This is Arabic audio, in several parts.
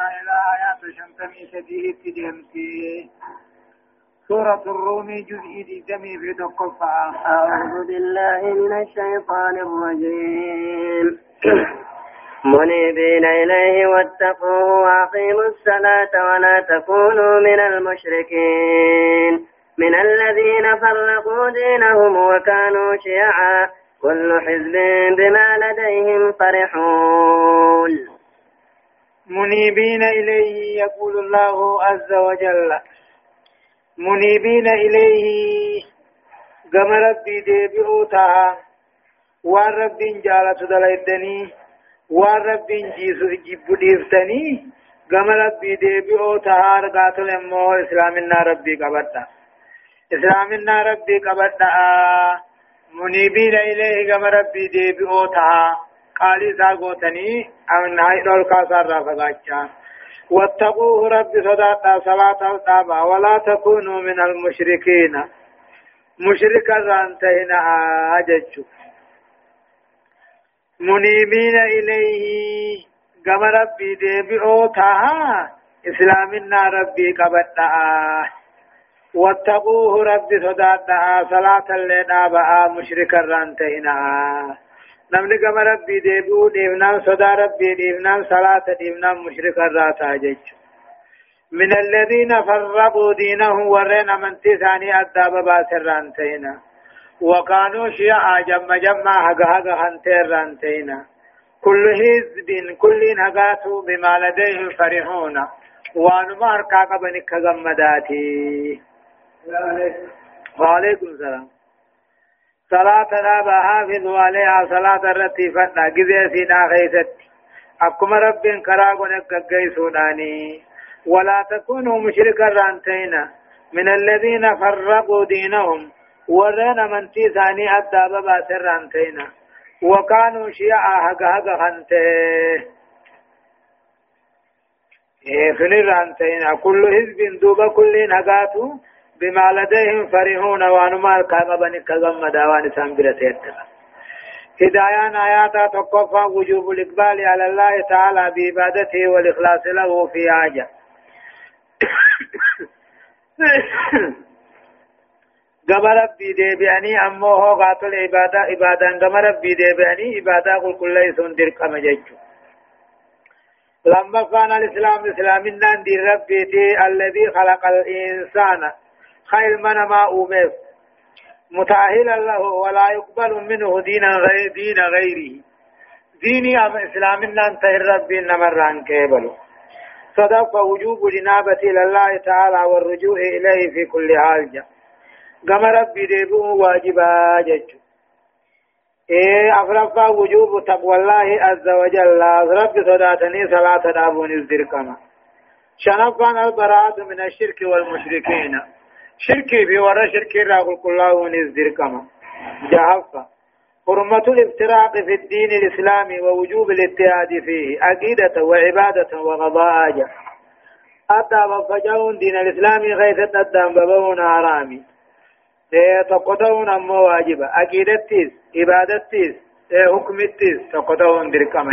إلى آيات سديه تجمتي سورة الروم جزء دمي في دقفة أعوذ بالله من الشيطان الرجيم منيبين إليه واتقوه وأقيموا الصلاة ولا تكونوا من المشركين من الذين فرقوا دينهم وكانوا شيعا كل حزب بما لديهم فرحون منيبين إليه يقول الله عز وجل منيبين إليه قم ربي ديبئوتا وان ربي جالت دليدني وان ربي جيسو جبديفتني قم ربي ديبئوتا رقاتل امو إسلامنا ربي قبضا إسلامنا ربي قبرتا منيبين إليه قم ربي ديبئوتا قالي ساقوتني أمن هاي الكاسر رفقاتشا واتقوه رب صداقا صلاة الطابة ولا تكونوا من المشركين مشركا رانتهنا أججو منيبين إليه قم ربي ديبئو تاها إسلامنا ربي قبتنا واتقوه رب صداقا صلاة اللي نابعا مشركا رانتهنا نمني كما ربي ديبو ديبنام صدا ربي ديبنام صلاة ديبنام مشرك الراتا جيج من الذين فرقوا دينهم ورين من تساني الدابة باسرانتين وكانوا شيعا جمع جمع هقا هقا هنتيرانتين كل حزب كل هقاتوا بما لديهم فرحون وانما هرقا قبنك غمداتي وعليكم السلام صلاة صلاتنا بحافظ عليها صلاة الرتي فنا جزي سينا غيثت أكما رب كراغنك سوداني ولا تكونوا مشركا رانتينا من الذين فرقوا دينهم ورنا من تيساني الدابة باتر رانتينا وكانوا شيعا هقا هقا خانته إيه خنر رانتينا كل حزب دوبا كل نقاتو بما لديهم فرحون وانما الكاغبن كغمد وان سامبرة يتبع هدايان آيات تقفى وجوب الإقبال على الله تعالى بعبادته والإخلاص له في حاجة gama rabbii deebi'anii ammoo hoogaa tole ibaadaa ibaadaan gama rabbii deebi'anii ibaadaa qulqulleessuun dirqama jechuudha. lammaffaan al-islaam islaaminaan diin rabbiiti alladii khalaqa al-insaana خير من ما أومس متأهلا له ولا يقبل منه دين غير دين غيره ديني أم إسلامنا انتهي الرب إنما الران كيبلو صدق وجوب جنابة إلى الله تعالى والرجوع إليه في كل حال قم ربي ديبوه واجبا جج إيه أفرفا وجوب تقوى الله عز وجل رب صداتني صلاة دابون الزرقمة شنفا البراءة من الشرك والمشركين شركي بي ورا شركي راغل كلا ونز دركما جهلفا حرمة الافتراق في الدين الإسلامي ووجوب الاتحاد فيه عقيدة وعبادة وغضاء أدى وفجاون دين الإسلام غيث تدام ببون عرامي تقدون أم واجبة تيس حكم تيس تقدون دركما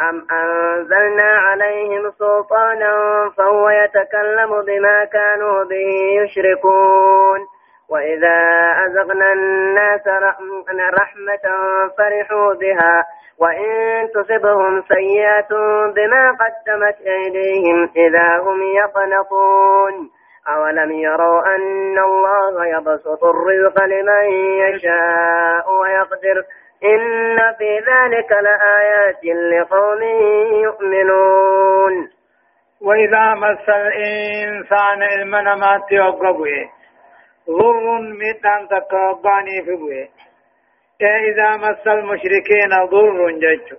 أم أنزلنا عليهم سلطانا فهو يتكلم بما كانوا به يشركون وإذا أزغنا الناس رحمة فرحوا بها وإن تصبهم سيئة بما قدمت أيديهم إذا هم يقنطون أولم يروا أن الله يبسط الرزق لمن يشاء ويقدر إن في ذلك لآيات لقوم يؤمنون وإذا مس الإنسان المنمات ما تيوقبه ضر ميتان تكباني فيه إذا مس المشركين ضر جج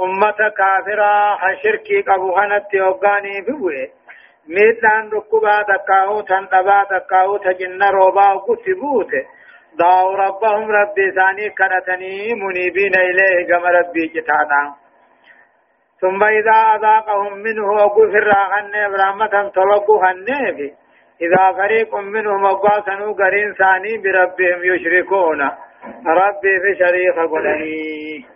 أمة كافرة حشركي قبوهنة تيوقاني فيه ميتان ركبا تكاوتا تبا تكاوتا جنة روبا قسبوته دعوا ربهم رب ثاني كنتني منيبين إليه كما ربي جتانا ثم إذا أذاقهم منه وغفر غنب رحمة طلبوا النبي إذا فريق منهم أقاسنوا قرين ثاني بربهم يشركون ربي في شريك قلني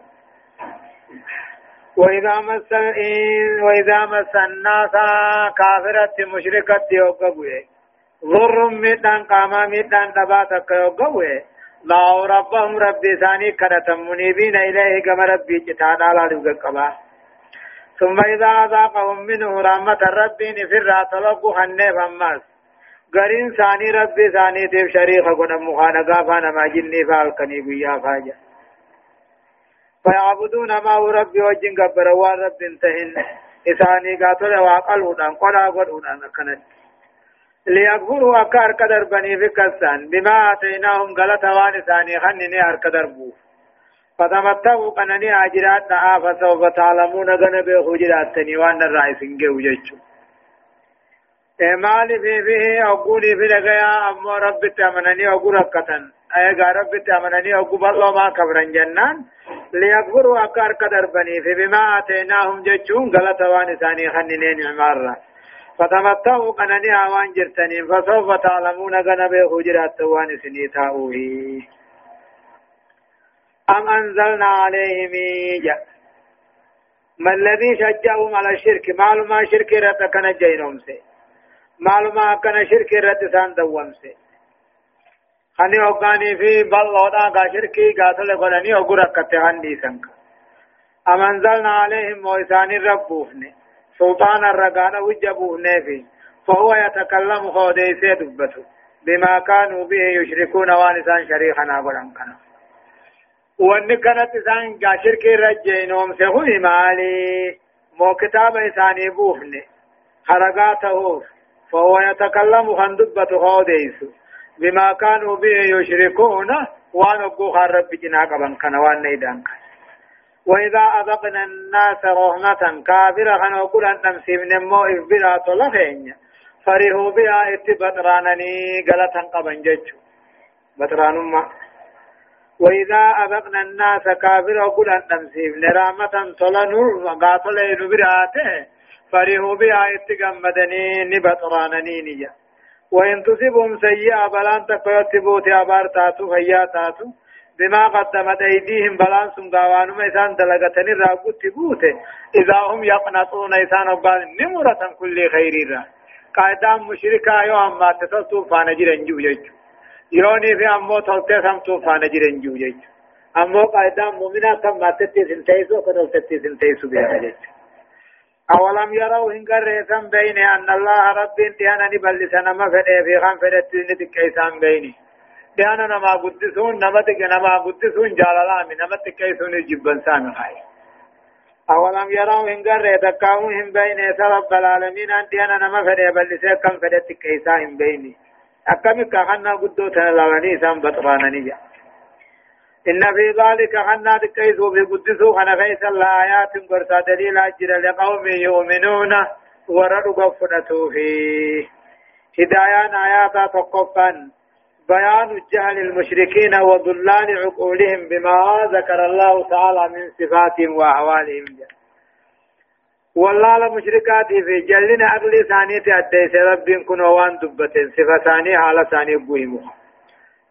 وإذا مس وإذا مس الناس كافرة مشركة يوقفوا ضر ميدان قاما ميدان دباتا كيوغوه لاو ربهم ربي ثاني كرتم منيبين إليه كما ربي جتانا لالوغ قبا ثم إذا أذاقهم منه رحمة ربي نفر تلقوا حنيف أماس غرين ثاني ربي ثاني تيب شريخ قنا مخانا قافانا ما جني فالقني بيا فاجا فيعبدون ما هو ربي وجن قبر وار ربي انتهن إثاني قاتل وقلوا دان قلا قلوا دان كنت ليكفروا أكا أرك دربني في كسان بما آتيناهم غلطة وان ثاني خنني أرك دربو فتمتعوا قنني أجرات نعافة سوف تعلمون غنب خجرات تنيوان الرئيس انجي وججو إمالي إيه في فيه أقولي في لغيا أمو رب تأمنني أقول ركتن أيها رب تأمنني أقول الله ما كبرن جنان ليكفروا أكا أرك دربني في بما آتيناهم ججون غلطة وان ثاني خنني نعمار فتمتعوا قننها وان جرتني فسوف تعلمون قنا بيخو جرات وان سنيتاؤه أم أنزلنا عليهم إيجا ما الذي شجعهم على الشرك معلومة شرك رتا كان جينهم سي معلومة كان شرك رتا سان دوام سي خاني وقاني في بلودا غا شركي غاتل غناني وقرأ كتغن دي سنك أم أنزلنا عليهم وإسان ربوفني سلطان الرقان وجبوا نافي فهو يتكلم خودي سيدبته بما كانوا به يشركون وانسان شريحنا قلن كان وان كانت سان شرك رجينهم سهوني مالي مو كتاب إساني بوفني حرقاته فهو يتكلم خندبة خوديس بما كانوا به يشركون وان أبقوا خارب بجنا وان نيدان وإذا أذقنا الناس رحمة كافرة خنوكل أن نمسي من المو إفبرا طلقين فرحوا بها اتبطرانني غلطا قبن ججو بطران ما وإذا أذقنا الناس كافرة كل أن نمسي من رحمة طلنور قاتلين براته فرحوا بها اتقمدني نبطرانني نيا وإن تصيبهم سيئة بلان تقيت بوتي أبار هياتاتو بما قدمت أيديهم بلان سم داوانو ميسان دلغتني راقوت بوته إذا هم يقنطون إيسان وقال نمرة كل خير را قائدان مشركا يو أما تتلتون فانجرن جو جيجو يروني في أمو تلتي سمتون فانجرن جو جيجو أمو قائدان مؤمنا كم ما تتي سنتيسو قدل تتي سنتيسو بيها جيجو أولم يروا إن قريسا بيني أن الله رب انتهانا نبلسنا مفده في غنفدت لنبك إيسان بيني ديانا نما قدسون نمتك نما قدسون جالالامي نمتك كيسون جبن سامي خايف أولم يروا إن قر يتكاهم هم بين رب العالمين أنت أنا نما فري بل كم فريت كيسا هم بيني أكمل كهنا قدو تنلغني سام بطرانا نجا إن في ذلك خنا دكيس وفي قدسو خنا فيس الآيات قرصا دليل أجر لقوم يؤمنون ورد قفنا توفي هدايان آياتا تقفن بيان جهل المشركين وضلال عقولهم بما ذكر الله تعالى من صفاتهم وأحوالهم والله المشركات في جلنا أغلي ثانية أدي رب كن وان دبتين صفة ثانية على ثانية قيمة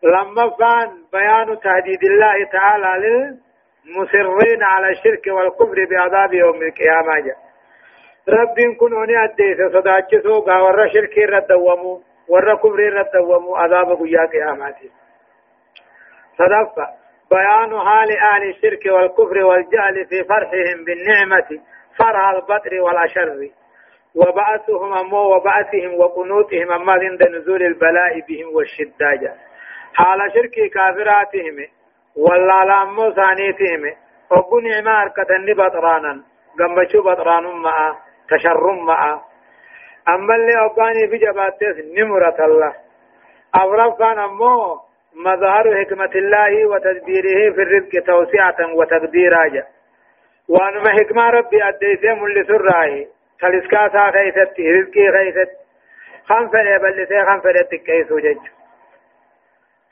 لما فان بيان تهديد الله تعالى للمصرين على الشرك والكفر بعذاب يوم القيامة رب كن هنا أديس صداجسو قاور شركي ردومو ور كفر رد ومو عذاب قيا قيامات صدق بيان حال أهل الشرك والكفر والجهل في فرحهم بالنعمة فرع البطر والأشر وبعثهم أمو وبعثهم وقنوتهم أما عند نزول البلاء بهم والشداجة حال شرك كافراتهم ولا لامو ثانيتهم وقن عمار كتن بطرانا قمشو بطران معه تشرم معه أما اللي أباني في جباتيس نمرة الله أورف كان أمو مظهر حكمة الله وتدبيره في الرزق توسعة وتقديرا جاء وأنما حكمة ربي أديته من لسرائه تلسكاسا خيثت رزقي خيثت خمسة يبلسي خمسة يتكيس جج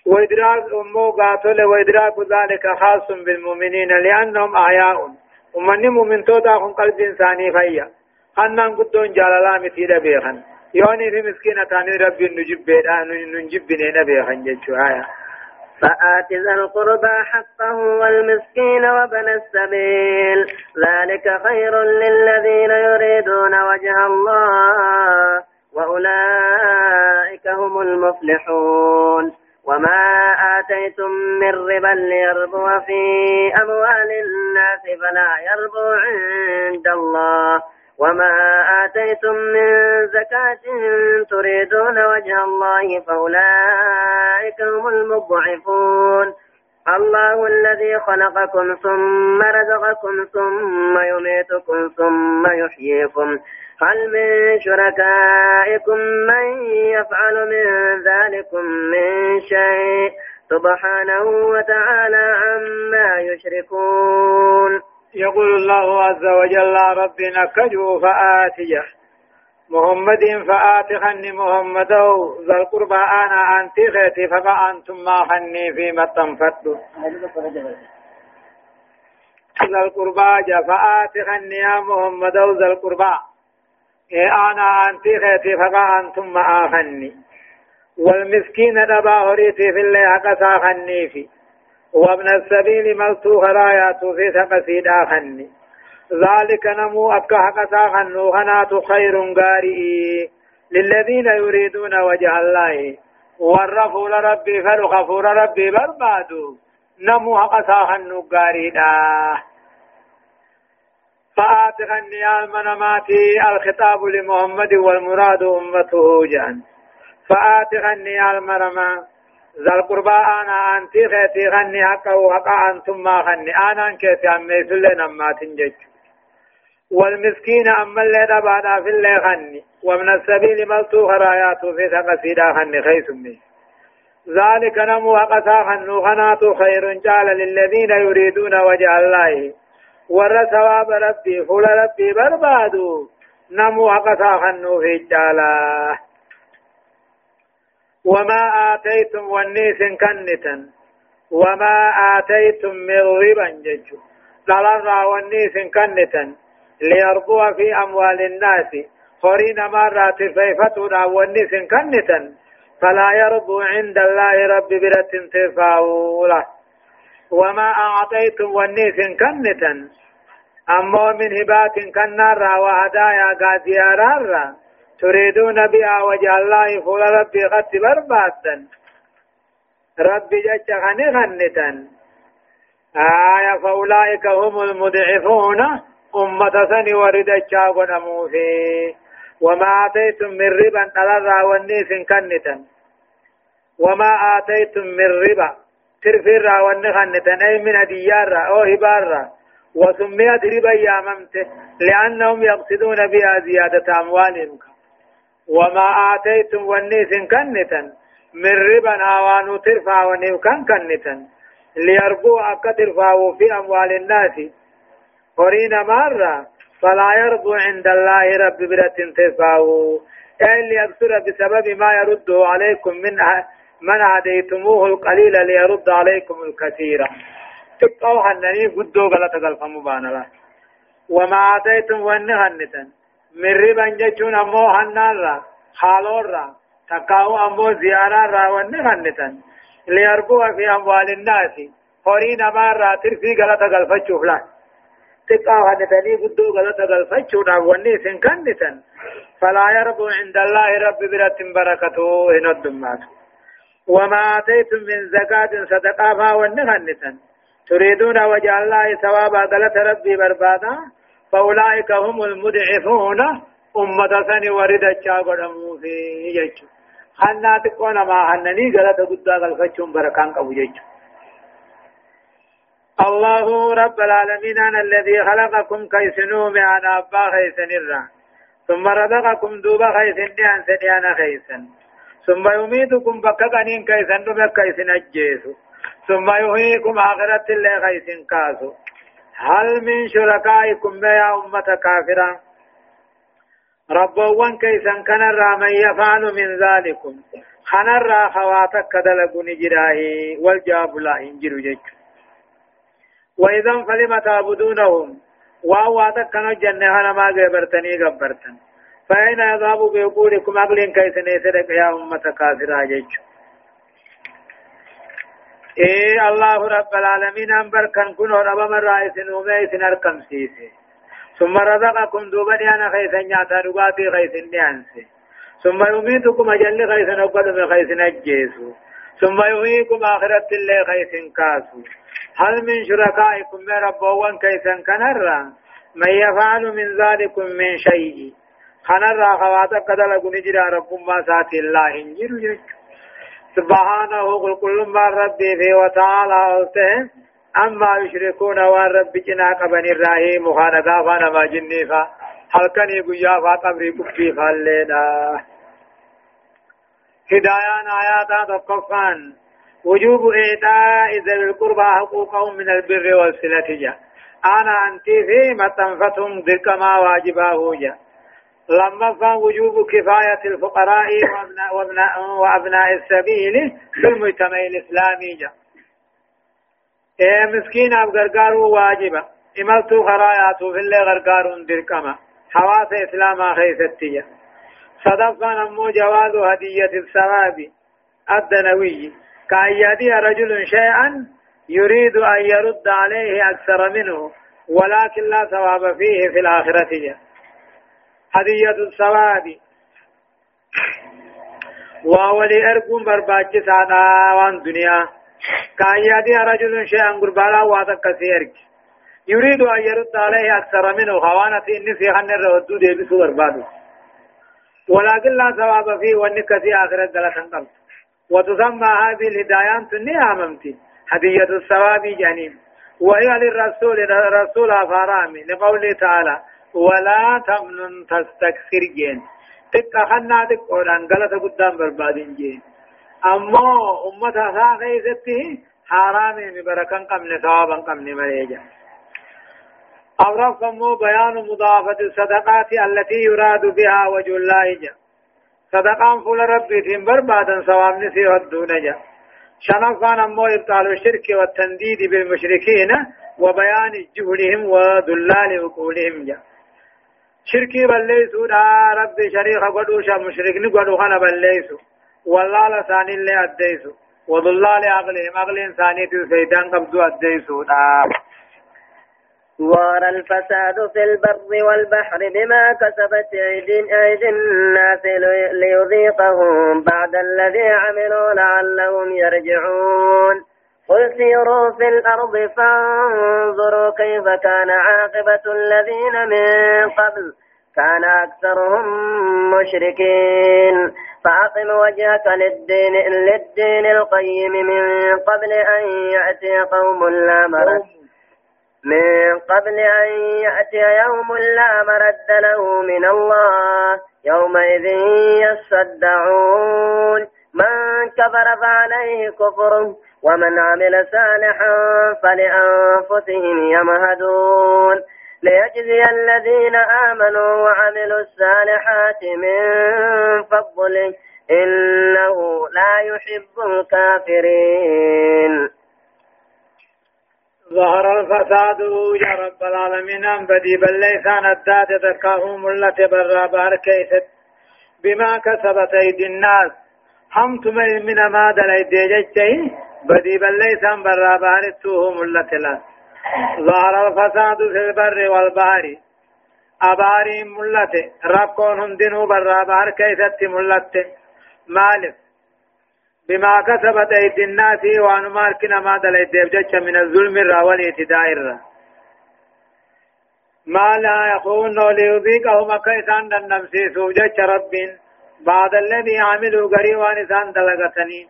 وإدراك أمو قاتل وإدراك ذلك خاص بالمؤمنين لأنهم أحياء ومن مؤمن تودا قلب إنساني فيا أنن قدون جالالا مثيل بيخن يوني في مسكينة كان ربي نجب بيدان نجب بنين بيخن جتشو آية فآت ذا القربى حقه والمسكين وابن السبيل ذلك خير للذين يريدون وجه الله وأولئك هم المفلحون وما آتيتم من ربا ليربو في أموال الناس فلا يربو عند الله وما آتيتم من زكاة تريدون وجه الله فأولئك هم المضعفون الله الذي خلقكم ثم رزقكم ثم يميتكم ثم يحييكم هل من شركائكم من يفعل من ذلكم من شيء سبحانه وتعالى عما يشركون يقول الله عز وجل ربنا كجو فآتيه محمد فآتخني محمد ذا القربى أنا أنت خيتي فما أنتم ما خني فيما تنفت ذا القربى فآتخني يا محمد ذا القربى إيه أنا أنت خيتي فما أنتم ما خني والمسكين دبا هريتي في الله قسا خني فيه ومن السبيل ملتو خراياتو في ثقسيد آخني ذلك نمو أكا حقا تاخنو خنات خير غارئي للذين يريدون وجه الله والرفو لربي فالخفو لربي بربادو نمو حقا تاخنو دا فآتق النيال منماتي الخطاب لمحمد والمراد أمته جان فآتق النيال مرماتي ذا القربى أنا أنت خيتي غني حقا وحقا أنتم ما غني أنا كيتي أمي في ما نما تنجج والمسكين أما اللي دبادا في اللي غني ومن السبيل ملتو خراياتو في ثقسيدا غني خيسمي ذلك نمو حقا غنو غناتو خير جعل للذين يريدون وجه الله ور ثواب ربي فول ربي بربادو نمو حقا غنو في جعله وما آتيتم ونيس كنتا وما آتيتم من ربا جج لرى والنيس كنتا ليربو في أموال الناس خرين مرات فيفتنا ونيس كنتا فلا يربو عند الله رب برة تفاوله وما أعطيتم ونيس كنتا أما من هبات كنارا وهدايا قاديارا تريدون بها وجه الله فول ربي قد برباتا ربي جج غنغنتا آية فأولئك هم المدعفون أمة ثني ورد الشاق نموفي وما آتيتم من ربا تلرى والنيس كنتا وما آتيتم من ربا ترفرا والنغنتا أي من ديارا أو هبارا وسميت ربا يا ممت لأنهم يقصدون بها زيادة أموالهم وما آتيتم ونيس كنتا من ربا آوانو ترفع ونيو كان كنتا ليربو أكا ترفعوا في أموال الناس قرين مرة فلا يرضو عند الله رب برة ترفعوا أي ليبصر بسبب ما يرد عليكم من من هديتموه القليل ليرد عليكم الكثير تبقوا حنني قدو غلطة الفم وما آتيتم ونهنتا mirriban jechuun ammoo hannaarra haaloorra takkaa'u ammoo ziyaaraarra wanne fannitan liyarbua fi amwaalinnaasi horii namaarraa tirfii galata galfachuuf laal xiqqaa fannitanii guddoo galata galfachuudhaaf wanni isin kannitan فلا يربو عند الله رب برة بركته إن الدمات وما آتيتم من زكاة صدقة فهو النهنة تريدون وجه الله ثواب غلط ربي بربادا فأولئك هم المدعفون أمة ثاني وردت شاقر أموفي يجو خنا تكون ما خنني غلط قد غلفتهم بركان قبو يجو الله رب العالمين أنا الذي خلقكم كيسنو معنا أبا خيسن الرا ثم رزقكم دوبا خيسن ديان سنيانا خيسن ثم يميتكم بككنين كيسن دوبا كيسن أجيسو ثم يحييكم آخرة الله خيسن كاسو هل من شركائكم يا أمة كافرة ربوان كيسا كان من يفعل من ذلكم خان الرا خواتك كدلقون جراهي والجاب لا انجر جيك وإذا فلم تعبدونهم وأواتك كانوا جنة ما قبرتني قبرتن فأين يذهب بيقولكم أقل كيسا نيسرك يا أمة كافرة جيك إيه الله رب العالمين أنبر كان كنو رب مرائس نوميس نركم سيسي ثم رزقكم دوبني أنا خيسا نعتا رقاتي خيسا نعنسي ثم يميتكم أجل خيسا نقل من خيسا نجيسو ثم يحييكم آخرة الله خيسا كاسو هل من شركائكم من ربوان كيسا كنرا من يفعل من ذلكم من شيء خنرا خواتك دلق نجرى رب ما ساتي الله إنجر جرجو سبحانه قل كل ما ربي في وتعالى ألته أما يشركون وان ربي جنا قبن الرحيم وخانا قافانا ما جنيفا هل كان يقيا فقبري بكتي فالينا هدايان آيات تقفان وجوب إيتاء ذوي القربى حقوقهم من البر والصلة جاء أنا أنت في ما تنفتهم ذلك ما واجبا هو جا لما وجوب كفاية الفقراء وابناء, وابناء, وأبناء السبيل في المجتمع الإسلامي جا إيه مسكين أب غرغار واجبة إمالتو خراياتو في اللي غرغار دركما حواس إسلاما خيستية صدفا نمو جواز هدية السواب الدنوي كأن يهدي رجل شيئا يريد أن يرد عليه أكثر منه ولكن لا ثواب فيه في الآخرة جا. هدية الثواب وولي أرقم برباك سادا وان دنيا كان يدي رجل شيئا قربالا واتك أرقم يريد أن يرد عليه أكثر منه خوانا في إني في خن دي بسو برباده ولكن لا ثواب فيه وإني في آخر الدلس انقلت وتسمى هذه الهدايات تنية أممتي هدية الثواب جانيم وهي للرسول رسول فارامي لقوله تعالى ولا تمنن تستكثر جين تقا خنا تقا غلطة قدام بربادين جين أما أمة هذا خيزته حرامي مبركا قمن ثوابا قمن مريجا أو سمو بيان مضافة الصدقات التي يراد بها وجه الله جا صدقان فول ربي تهم بربادا سوام نسي ودون جا شنفان أمو إبطال الشرك والتنديد بالمشركين وبيان جهلهم وذلال عقولهم جا شركي بليسو دا ربي شريك قدو شا مشرك نقدو خنا بليسو والله لسان اللي أديسو وضلال أغلهم أغل إنسانية الفيدان قبضو أديسو دا ظهر الفساد في البر والبحر بما كسبت أيدي الناس ليذيقهم بعد الذي عملوا لعلهم يرجعون قل سيروا في الأرض فانظروا كيف كان عاقبة الذين من قبل كان أكثرهم مشركين فأقم وجهك للدين, للدين القيم من قبل أن يأتي قوم لا مرد من قبل أن يأتي يوم لا مرد له من الله يومئذ يصدعون من كفر فعليه كفره ومن عمل صالحا فلأنفسهم يمهدون ليجزي الذين آمنوا وعملوا الصالحات من فضله إنه لا يحب الكافرين ظهر الفساد يا رب العالمين أن بدي بل ليس الداد تكاهم التي برا بار كيست بما كسبت أيدي الناس حمت من ما دلي ديجتي بدي بلي سان برا بحر توهم اللتلا ظهر الفساد في البر والبحر أباري ملته ربكون هندنو برا بحر كيست ملته مالف بما كسبت أيدي الناس وأن ماركنا ما دلي ديجتي من الظلم الراولي تدائر ما لا يقول ليذيقهم كيسان النفسي سوجة ربين بعد الذي عملوا غريوان سان دلغتني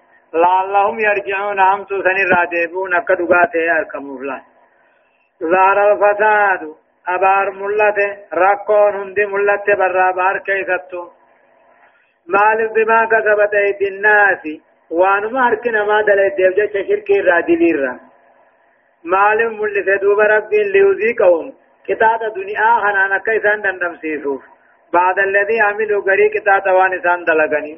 لعلهم يرجعون هم تسن رادبون كدغاته الكمولا ظهر الفساد أبار ملته ركون هندي ملته برا بار كيفتو مال بما كسبت أيدي الناس وانما هركنا ما دلت ديوجة شركي رادبيرا مال ملته دوب ربي ليوزيكهم كتاب دنيا خنانا كيسان دندم سيسوف بعد الذي عملوا غري كتا توان سان دلغني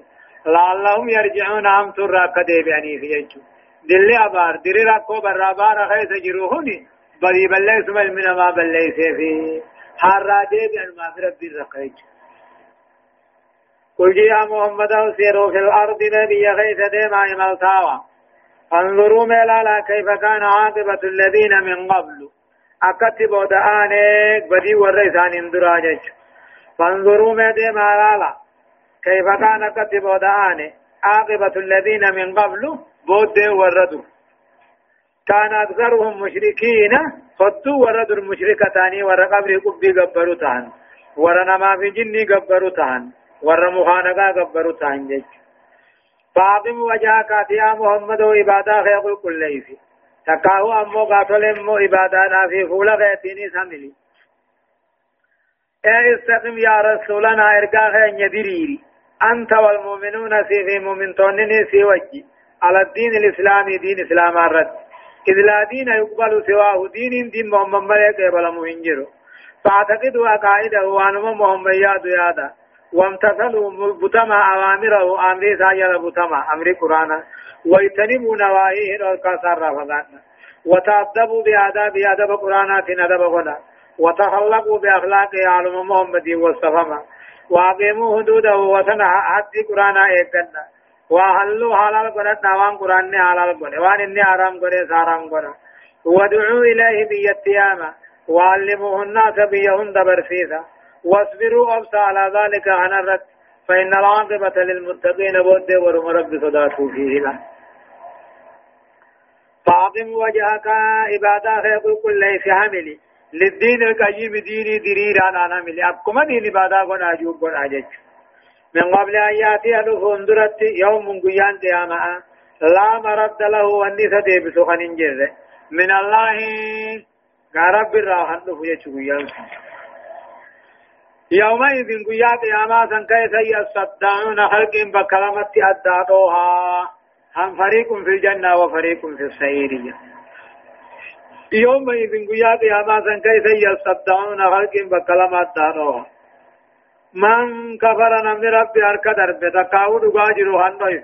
لعلهم يرجعون عم ترى كدي بياني في يجو دل ابار دير را کو بر بار ہے سجروہنی بری بلے سمل من ما بلے سے فی ہر را دے ان معذرت دی رقیج قل يا محمد سيروا في الارض نبي غيث ديما يمل تاوا انظروا ملالا كيف كان عاقبة الذين من قبل أكتبوا دعانك بدي ورئيسان اندراجج فانظروا مدي مالالا كيف كان كتب ودعاني عاقبة الذين من قبل بود وردوا كان أكثرهم مشركين فدوا وردوا المشركة تاني ور قبر قبي قبروا تان ور نما في جني قبروا تان ور مخانقا قبروا تان جج فاقم وجهك يا محمد عبادا خيق كل ليفي تكاهو أمو قاتل أمو عبادانا في فولا غيتيني سملي استقم إيه يا رسولنا ارجاها يدريري أنت والمؤمنون في في مؤمنتونني في وجه على الدين الإسلامي دين إسلام الرد إذ لا دين يقبل سواه دين دين محمد ملك يبلا مهنجر فاعتقدوا أقائده وأنما محمد ياد يادا وامتثلوا بطمع أوامره أمري سايا بطمع أمري قرآن ويتنبوا نواهيه الكسر رفضان وتعذبوا بآداب آداب قرآنات أدب غدا وتخلقوا بأخلاق عالم محمد والسفمة وأقيموا حدوده وتنهى حد قرآن إيقنا وأهلوا حلال قرآن نوان قرآن حلال قرآن وان إني حرام قرآن سارام قرآن ودعوا إليه بيتياما وعلموه الناس بيهن دبر فيها واصبروا أبسا على ذلك عن الرد فإن العاقبة للمتقين بود ورم رب صداته فيه لا فاقم وجهك إبادا خيق كل ليس حملي للدين القيم ديني دريرا أنا ملي أبكم دين بادا قن أجوب قن أجج من قبل أن يأتي ألوفهم درت يوم قيان قياما لا مرد له والنسى ديبسو خنين جره من الله كرب الراحن دفو يشويا يومئذ قيا قياما سنكيس يصدعون خلق بكلمة أداتوها هم فريق في الجنة وفريق في السعيرية يومئذ قيا قياما سن كيف يصدعون خلق بكلام الدانو من كفر نمي ربي أرك درب تقاود قاجر هن نويس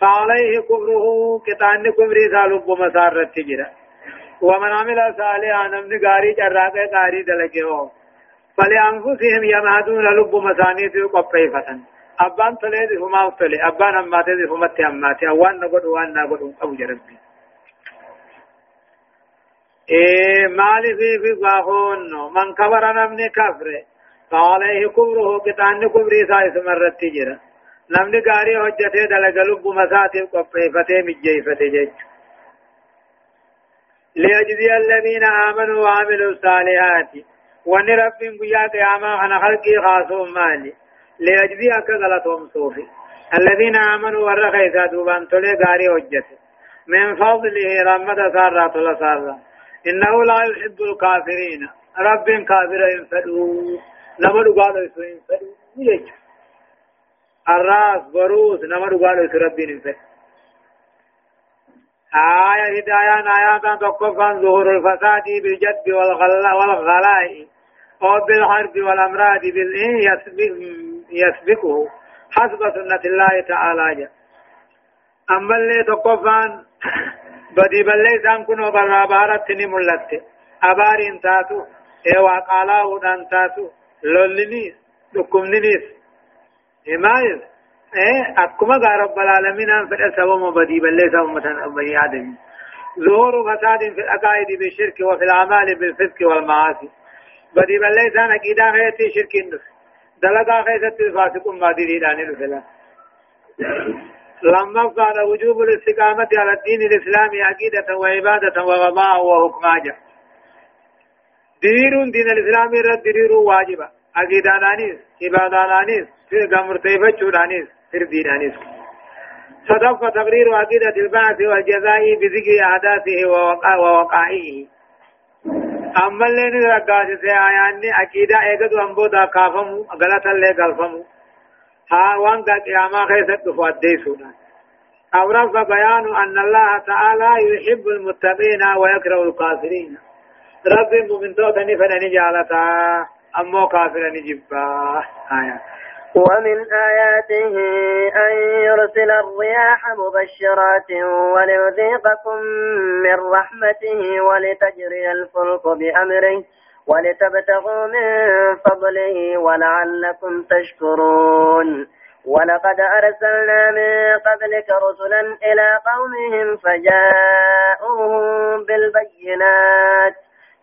فعليه كفره كتان كفر سالب مسار رتجر ومن عمل صالحا نمن غاري جراك غاري دلقه فلأنفسهم يمهدون لب مساني في قبعي فتن أبان تلي ذي هما تلي أبان أماتي ذي هما تأماتي أوان نقود وان نقود أو جربي إيه مالي في في باغون من كبر نمني كفر فعليه كبره كتان كبري سايس مرت تجرى نمني قاري حجته دلق لب مساتب قفيفته مجيفته جج ليجزي الذين آمنوا وعملوا الصالحات وان رب بيا قياما انا خلقي خاصهم مالي ليجزي كغلطهم صوفي الذين آمنوا ورخيزا دوبان تولي قاري حجته من فضله رمضة سارة تلا إنه لا يحب الكافرين رب كافر ينفدوا نمر قالوا ينفدوا ليش الراس بروس نمر قالوا رب ينفدوا آية هداية آية تقف عن ظهور الفساد بالجد والغلاء أو بالحرب والأمراض بالإن يسبقه حسب سنة الله تعالى أما اللي تقف عن بدي بلي سان كنو برا بارت ني ملت ابارين تاتو اي وقالا ودان تاتو لولني دكمنيس حمايز ايه اكما رب العالمين ان فدا سبب بدي بلي سان متن ابي ادم ظهور فساد في العقائد بالشرك وفي الاعمال بالفسق والمعاصي بدي بلي سان عقيده هيتي شرك دلغا خيست فاسق ما دي داني لفلا لما كان وجوب الاستقامة على الدين الإسلامي عقيدة وعبادة وغباء وحكما جاء دير دين الإسلام رد دير واجبة عقيدة نانيس عبادة نانيس في غمر تيفة نانيس في دين نانيس صدق تقرير عقيدة البعث والجزاء بذكر أحداثه ووقائه أما اللي نرقاس سيعاني عقيدة إيقظ أنبودا كافمو غلطا لي غلفمو ها وان قد ياما خيثت فأديسونا أو رفض بيان أن الله تعالى يحب المتقين ويكره الكافرين رب من توتني فنني جعلتا أمو كافر نجبا آية ومن آياته أن يرسل الرياح مبشرات وليذيقكم من رحمته ولتجري الفلك بأمره ولتبتغوا من فضله ولعلكم تشكرون ولقد أرسلنا من قبلك رسلا إلى قومهم فجاءوهم بالبينات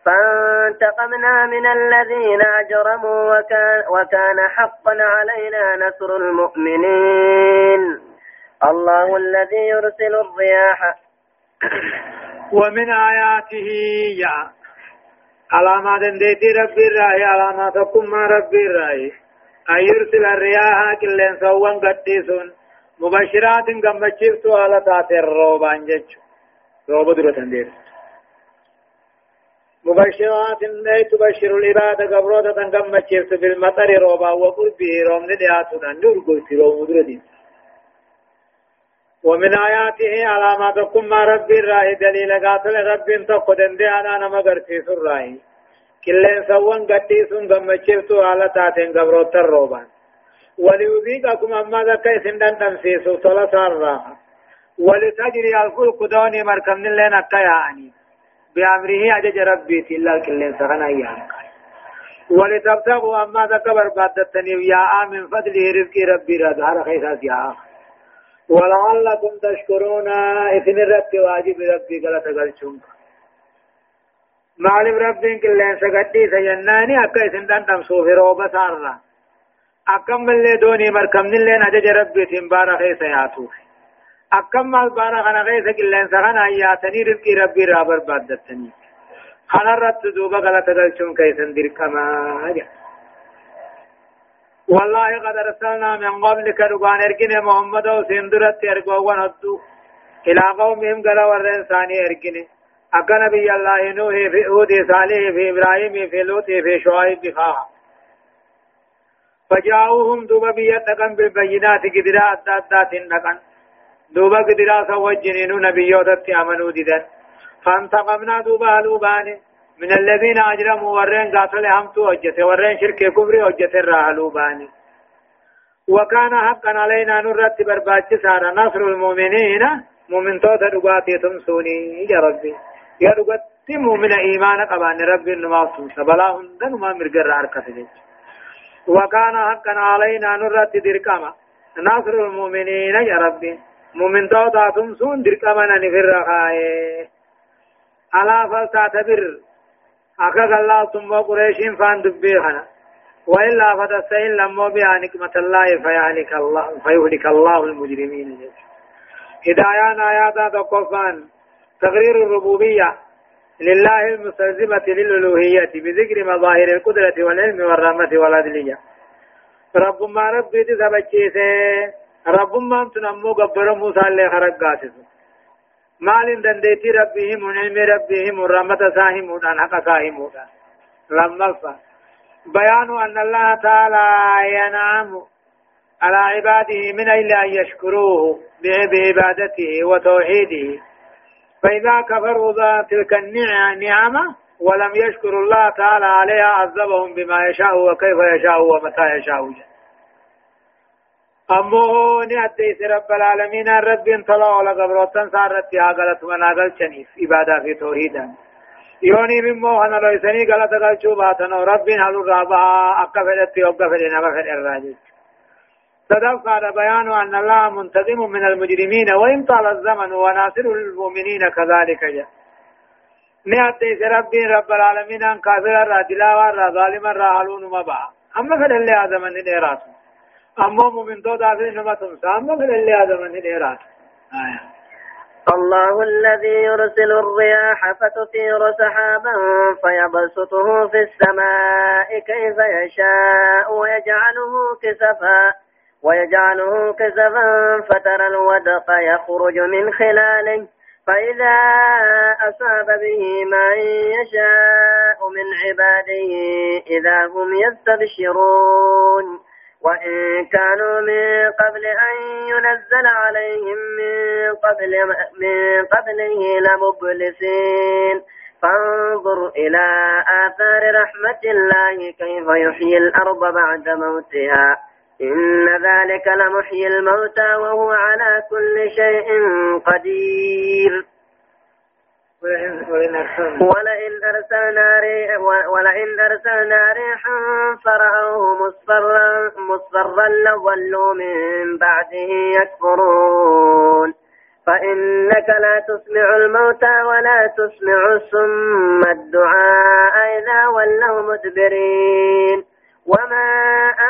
فانتقمنا من الذين أجرموا وكان, وكان حقا علينا نصر المؤمنين الله الذي يرسل الرياح ومن آياته يا علامة دندتي ربي الرأي علامة تقوم ما ربي الرأي أن يرسل الرياح كلين سوان قديسون مبشرات كم بشيفتو على تات الروبان جج روب درو تندير مبشرات أي تبشر العبادة قبروتة كم بشيفتو بالمطر روبا وقربه روم ندعاتنا نور قلت روم درو ديسون ومن آياته علامات كما رب الراهي دليل قاتل رب تقو دندي أنا نما قرسيس الراهي كلين سوان قديس قمتشفت على تاتين قبروت الروبان وليذيقكم أما ذكي سندن تنسيس ثلاث الراحة ولتجري الفلك دوني مركم لنا كياني بأمره أجج ربي تلا كلين سغنا إياك ولتبتغوا أما ذكبر بعد التنيو يا آمن فضله رزقي ربي رضا رخيصات يا آخر ولعلكم تشكرون إثن الرب واجب ربي قلت قلتشون معلم ربين كلين سقدي سيناني أكا إثن دان تمسوه روبة سارة أكم اللي دوني مركم نلين أجج ربي تنبارا خيس ياتوه أكم مال بارا غنا خيس كلين سغنا ياتني ربي ربي رابر بادتني خنا رب تدوبة قلت قلتشون كيسن دير كما جاء والله قد أرسلنا من قبلك ربان ارقنا محمد وسندرت ارقوان هدو إلى قومهم قال ورن ثاني ارقنا أكا نبي الله نوح في هود صالح في إبراهيم في لوط في شعيب بخاها فجاؤهم دوبا بيتنقن بالبينات قدراء الدادات النقن دوبا قدراء سوى الجنين نبيوتت أمنوا ددا فانتقمنا دوبا لوبانه من الذين أجرموا ورين قاتل همتو أجته ورين شرك كبري أجته راهلو باني وكان حقا علينا نرد برباج سارة نصر المؤمنين مؤمن توتا رباتي تمسوني يا ربي يا ربتي مؤمن إيمانا قبان ربي نماصوم سبلاهم دنما مرقر أركسي وكان حقا علينا نرد دركما نصر المؤمنين يا ربي مؤمن توتا تمسون دركما نفر خائه ألا فلتعتبر أكاك الله ثم قريش فان دبيرهنا وإلا فتستهل لما بها نكمة الله فيهلك الله فيهلك الله المجرمين هدايان آيات تقفان تقرير الربوبية لله المستلزمة للألوهية بذكر مظاهر القدرة والعلم والرحمة والعدلية رب ما ربي تسبجيسه رب ما تنمو قبر موسى اللي خرقاتسه مال دنديتي ربهم ونعم ربهم ورحمة ساهمون حق ساهمون لما الفا بيان أن الله تعالى ينعم على عباده من إلا أن يشكروه بعبادته وتوحيده فإذا كفروا تلك النعمة ولم يشكروا الله تعالى عليها عذبهم بما يشاء وكيف يشاء ومتى يشاء جل. امو نه رب العالمین رب ان طلع على قبرتن سارت یا غلط مناغل چنیس عبادت فی توحید یونی من موهن لو سنی غلط غل چو باتن رب حل الربا اقفلت يوقفل نبفل الراجل صدق قال بيان أن الله منتظم من المجرمين وإن طال الزمن وناصر المؤمنين كذلك جاء نأتيس ربي رب العالمين أن كافر را دلاوار ظالما را مبا أما فلله زمن الإراتون اما مؤمن دو دافين من اللي هذا من آية. الله الذي يرسل الرياح فتثير سحابا فيبسطه في السماء كيف يشاء ويجعله كسفا ويجعله كسفا فترى الودق يخرج من خلاله فإذا أصاب به من يشاء من عباده إذا هم يستبشرون وإن كانوا من قبل أن ينزل عليهم من قبل من قبله لمبلسين فانظر إلى آثار رحمة الله كيف يحيي الأرض بعد موتها إن ذلك لمحيي الموتى وهو على كل شيء قدير ولئن أرسلنا ولئن أرسلنا ريحا فرأوه مصفرا مصفرا لولوا من بعده يكفرون فإنك لا تسمع الموتى ولا تسمع الصم الدعاء إذا ولوا مدبرين وما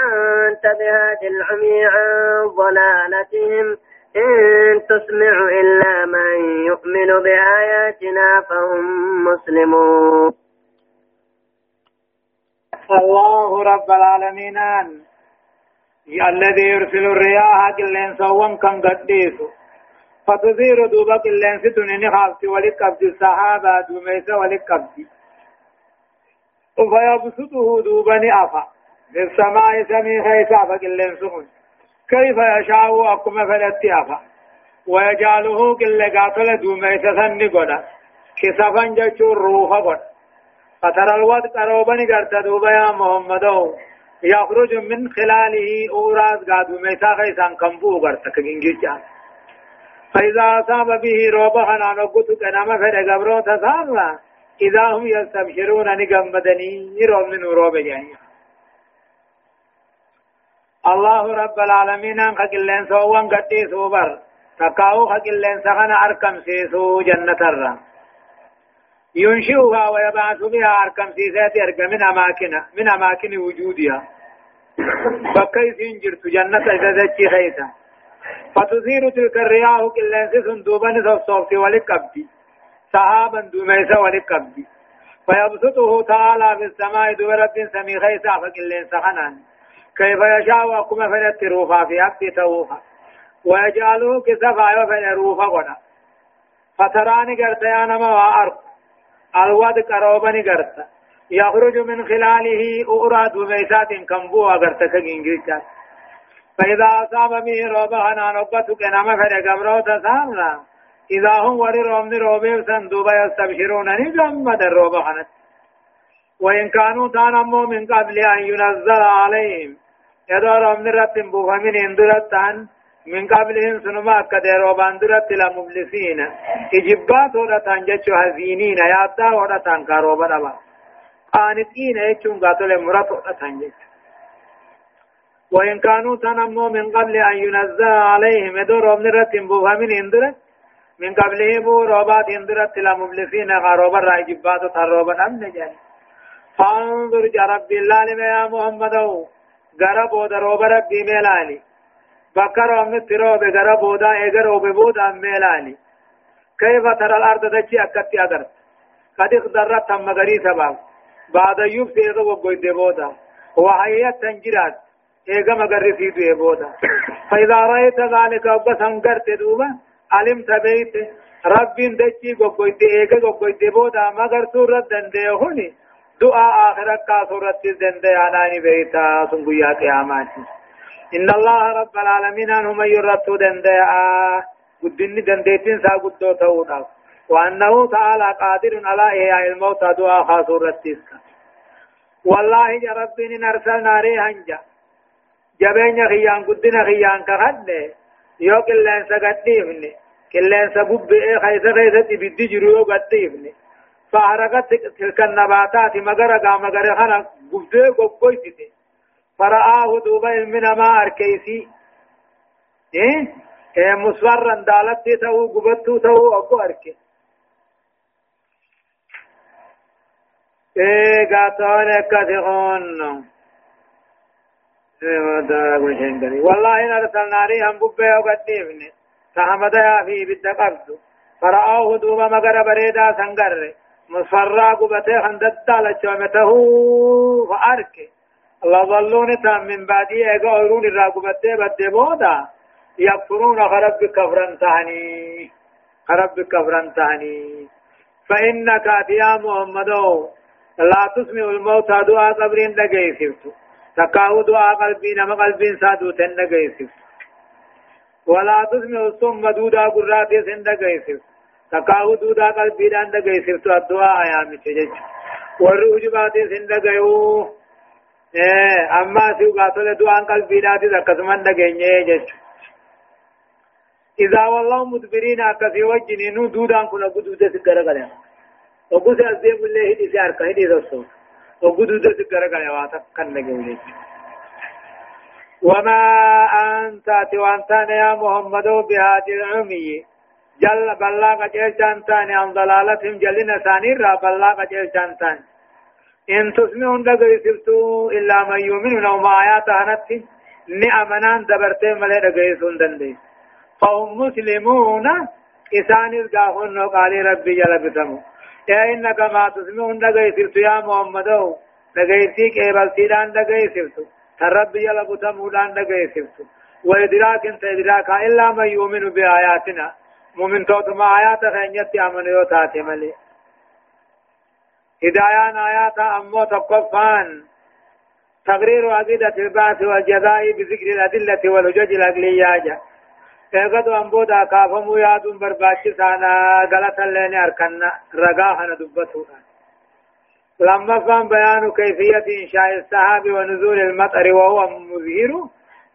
أنت بهذه العمي عن ضلالتهم إن تسمع إلا من يؤمن بآياتنا فهم مسلمون الله رب العالمين الذي يرسل الرياح قلن سوان كان قديس فتزير دوبا قلن ستن نخاف ولقبض السحابة دوميس ولقبض فيبسطه دوبا نعفا للسماء سميخي سعفا خيسا فقلن كيف يشاء أقوم فلتيافا ويجعله كل قاتل دوما يسسن قدا كسفا جشو الروح قد فترى الوقت قروبا قرت دوبا يا محمد يخرج من خلاله أوراز قادوما يساقي سنقنبو قرت كنجيجا فإذا أصاب به روبها نانقوت كنما فدى قبرو تساملا إذا هم يستبشرون نقم بدني يروم من روب جانيا الله رب العالمين ان خقلن سوان قدي سوبر تقاو خقلن سخن اركم سيسو جنة الرا ينشئها ويبعث بها اركم سيسات ارقى من اماكن من اماكن وجودها فكيف انجرت جنة تزكي خيسا فتثير تلك الرياح قلن سيسن دوبان سوف ولقبدي سحابا دوميسا ولقبدي فيبسطه تعالى في السماء دبرت سميخيسا فقلن سخنان كيف يشاء وكما فنت روفا في حق توفا ويجعله كسفا وفن روفا قنا فتراني قرت يا نما وأرق الواد كروبني قرت يخرج من خلاله أوراد وميسات كمبوا قرت كجنجيكا فإذا أصاب به روبا روبها نبتك نما فن قبره تسامنا إذا هم وري روم روبيب سندوبا يستبشرون نجم نجمد الروبحنت وإن كانوا تانموا من قبل أن ينزل عليهم ادور امن رب بوهمين اندرتان من قبلهم سنما كديرو باندرت لا مبلسين اجبات ورتان جچو هزينين ياتا ورتان كارو بدبا قانتين يچون قاتل مرات ورتان جچ وإن كانوا تنموا من قبل أن ينزل عليهم دور من رتم بوهمين اندرت من قبله بو روبات اندرت لا مبلسين غروبا راجبات تروبا أمن جاني فانظر يا الله لما يا محمد gara booda rooba rabbii meelaani bakka roobnitti roobe gara boodaa eega roobe boodaan meelaani kayfa tara alarda dachi akkatti agarta قد اخضرت مغريسة باب بعد يوب سيغا وقوي ديبودا وحيات تنجرات ايغا مغرسي ديبودا فإذا رأيت ذلك أبا سنگرت دوبا علمت بيت رب دچي وقوي ديبودا مغرسو ردن ديهوني دعاء آخر کا صورت زندہ آنانی بیتا سن گویا قیامات ان الله رب العالمين ان هم يرتو دندے آ گدنی دندیتین سا گدو تاونا وانه تعالى قادر على احياء الموتى دعاء خاصورت اسکا والله يا رب ان ارسلنا ريحا جبين خيان قدنا خيان كهد يو كلين سقديفني كلين سبب خيسة خيسة بدي جرو قديفني فأرقت تلك النباتات مغرقا مغرقا قبضي قبضي فرآه دوبا من ما أركيسي إيه إيه مصورا دالتي تهو قبضتو تهو أكو أركي إيه قاتون كثيرون إيه، والله إن أرسلنا ريحا ببه وقديمني فحمدها فيه بالتقبض فرآه دوبا مغرق بريدا سنقره مسرا قبته هندت لچمته فارك لظلون تام من بعدي اگا اورون را قبته بد بودا يكفرون خرب كفرا تهني خرب كفرا تهني فإنك يا محمد لا تسمع الموتى دعاء قبرين دقيسفتو تقاو دعاء قلبين ما قلبين سادو تن دقيسفتو ولا تسمع الصم دودة قراتي سن دقيسفتو دو تقاو دودا قلبيدان دغه سرتو الدعاء يا متجج ورؤج بعد سندغيو ايه اما سيو غاتل دعاء قلبيداتي زكسمن دغنيه جج إذا والله مدبرين أكفي وجهني نو دودان كنا قدودة سكرة قليا وقوز أزيب الله هدي سيار كهدي دستو وقدودة سكرة قليا واتا كن نجولي وما أنت وأنت يا محمد بهذه العمي جل بلا قجل جانتان عن ضلالتهم جلنا ثاني را بلا قجل جانتان إن تسمعون دقري سبتو إلا من يؤمن لو ما آيات هنت نعمنان دبرتين ملي دقري سندن دي فهم مسلمون إسان إذقاهن قال ربي يلبسمو يا إنك ما تسمعون دقري سبتو يا محمدو دقري سيك إبالتيران دقري سبتو تربي يلبسمو لان دقري سبتو وإدراك انت إدراكا إلا من يؤمن بآياتنا مؤمن توت ما آيات خينيت أمن يوتاتي ملي هدايان آيات أمو تقفان تقرير عقيدة البعث والجزاء بذكر الأدلة والحجج العقلية اغد انبودا کافمو یادون برباچی سانا غلط لین ارکنا رگا ہن دبتو لما فهم بيان كيفية إنشاء السحاب ونزول المطر وهو مظهر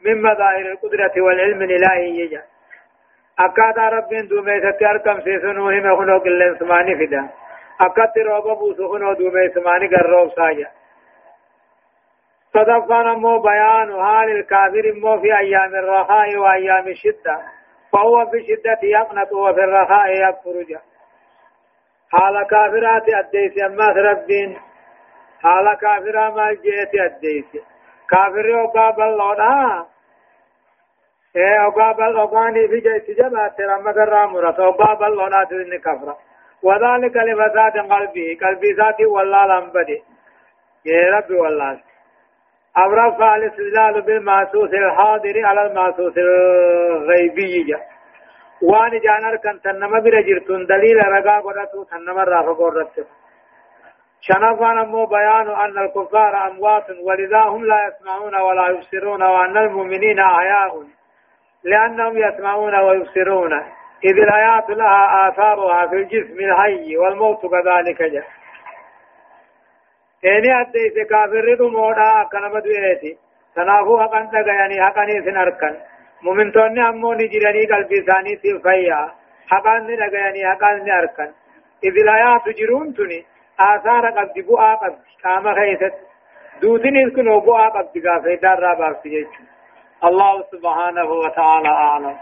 من مظاهر القدرة والعلم الإلهي يجعل أكاد ربين دومي ستيار كم سيسون مهم خنو قلن سماني فدا أكاد روبا بوسو خنو دومي سماني قرروب ساجا صدفنا مو بيان حال الكافر مو في أيام الرخاء وأيام الشدة فهو في شدة يقنط وفي الرخاء يكفر جا حال كافرات أديس أما ربين حال كافرات ما جئت أديس كافر يوبا بلونا أبا بل أغاني في جيت جبات رمى الرامرة أبا بل ونات إن كفرة وذلك لفساد قلبي قلبي ذاتي والله لنبدي يا ربي والله أو رفع الاستدلال بالمعصوص الحاضر على المعصوص الغيبي وان جانر كان تنما برجرتون دليل رقا قرأتو تنما رافا قرأتو شنفان مو بيان أن الكفار أموات ولذا هم لا يسمعون ولا يبصرون وأن المؤمنين أحياء لأنهم يسمعون ويبصرون إذ الحياة لها آثارها في الجسم الحي والموت كذلك جاء تيني أديس كافر رضو مودا أكنا مدوينتي تنافو حقا تغياني حقا نيسن أركن ممن توني أمو نجراني قلبي ثاني تلفيا حقا نغياني حقا أركن إذ الحياة جرون تني آثار قد بؤا قد قام خيست دوتين إذ كنو بؤا قبض قافي دار رابع سيجون الله سبحانه وتعالى أعلم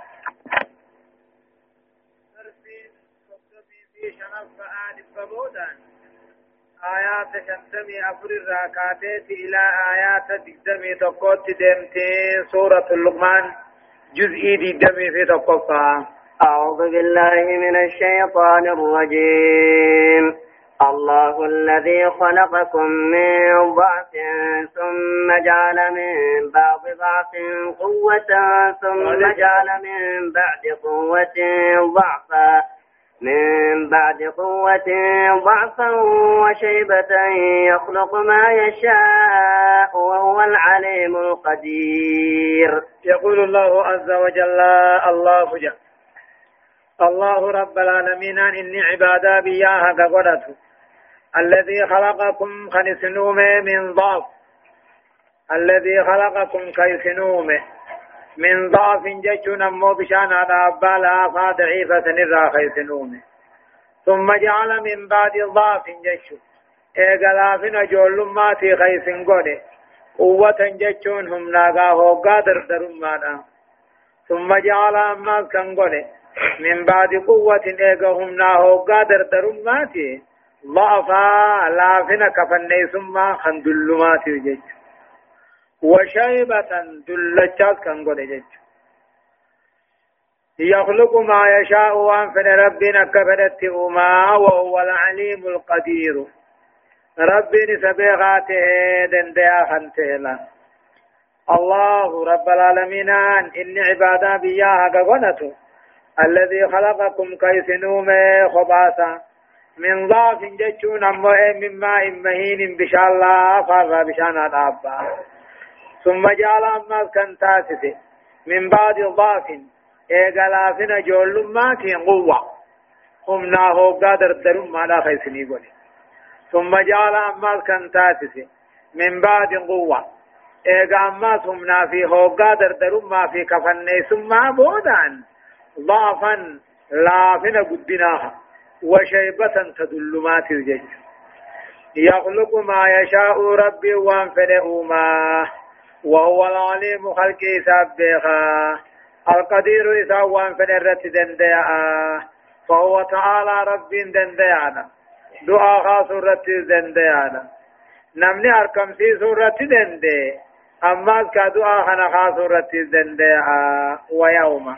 آيات شمسمي أفر الراكاتات إلى آيات دمي تقوت دمتين سورة اللقمان جزئي دمي في تقوفها أعوذ بالله من الشيطان الرجيم الله الذي خلقكم من ضعف ثم جعل من بعض ضعف قوة ثم جعل من بعد قوة ضعفا من بعد قوة ضعفا وشيبة يخلق ما يشاء وهو العليم القدير يقول الله عز وجل الله جل الله رب العالمين إني عبادا بياها قدرته الذي خلقكم خنسنوم من ضعف الذي خلقكم كيسنوم من ضعف جشن مو بشان على أبالا فضعيفة نرى خيسنوم ثم جعل من بعد ضعف جشن اغلافن اجولماتي خيسن قولي قوة جشن هم ناغا هوقا دردرمانا ثم جعل أماز كان قولي من بعد قوة اغا هم ناغا قادر دردرماتي ضعفا أفا لافنا كفني ثم خندلمات يجج وشيبة دلجات كان قد يخلق ما يشاء وانفن ربنا كفدت أما وهو العليم القدير ربنا سبيغاته دنديا خنتهلا الله رب العالمين إن عبادا بياها قونته الذي خلقكم كيسنومه خباثا من ضعف جتون أمو إيه من ماء مهين بشاء الله فر بشان أبا ثم جعل أما كان تاسسه من بعد ضعف إيقلافنا جول ما كان قوة قمنا هو قادر الدرم ما لا خيسني قولي ثم جعل أما كان تاسسه من بعد قوة إيقا أما ثمنا في هو قادر درم ما في كفن ثم بودان ضعفا لافنا قدناها وشيبة تدلمات الجج يخلق ما يشاء ربي وانفنئ ما وهو العليم خلقي سبخا القدير إذا وانفن الرت دنديا فهو تعالى رب دنديانا دعاء خاص الرت دنديانا نمني أركم سيس الرت دندي أما كدعاء خاص الرت دنديا ويومه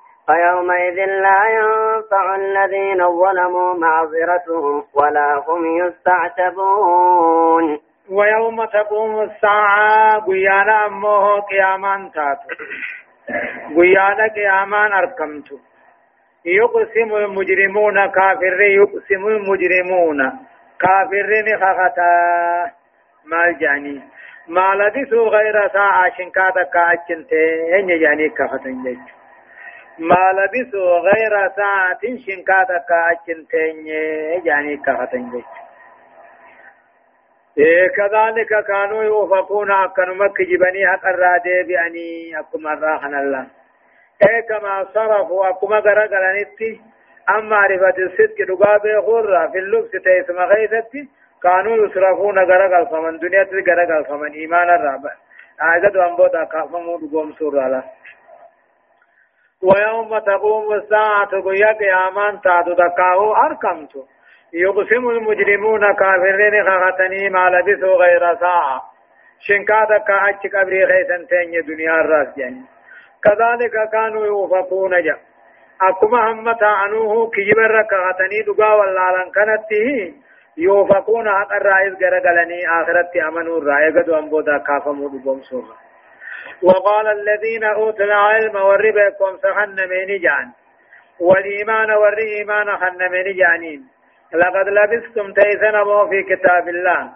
فيومئذ لا ينفع الذين ظلموا معذرتهم ولا هم يستعتبون ويوم تقوم الساعة قيانا أمه قياما تاتو قيانا قياما أركمتو يقسم المجرمون كافر يقسم المجرمون كافر خغتا ما جاني ما لديسو غير ساعة شنكاتا كاتشنتين يعني كفتن جيش ما لبثوا غير ساعة شنكاتك أجنتين يعني كفتن إيه كذلك كانوا يوفقون أكن مك جبني حق الرادي بأني أكم الراحن الله إيه كما صرفوا أكم غرقلنتي أم معرفة الصدق رقاب غرة في اللبس تيسم غيثتي كانوا يصرفون غرقل فمن دنيا غرقل فمن إيمان الرابع عزت آه، أنبوت أكافمون قوم سورة الله ويوم تقوم الساعة قيا قياما تعدو دكاهو أركمت يقسم المجرمون كافرين خغتني ما لبثوا غير ساعة شنكا دكا أجي قبري خيسن تيني دنيا الراس جاني كذلك كانوا يوفقون جا أكما همتا عنوه كجبر ركغتني دقا واللالن كانت يوفقون حق الرائز غرقلني آخرت أمنوا الرائق دوان بودا كافموا دقوم سورة وقال الذين أوتوا العلم والربكم سحن من جان والإيمان والإيمان حن من جانين لقد لبستم تيسن أبو في كتاب الله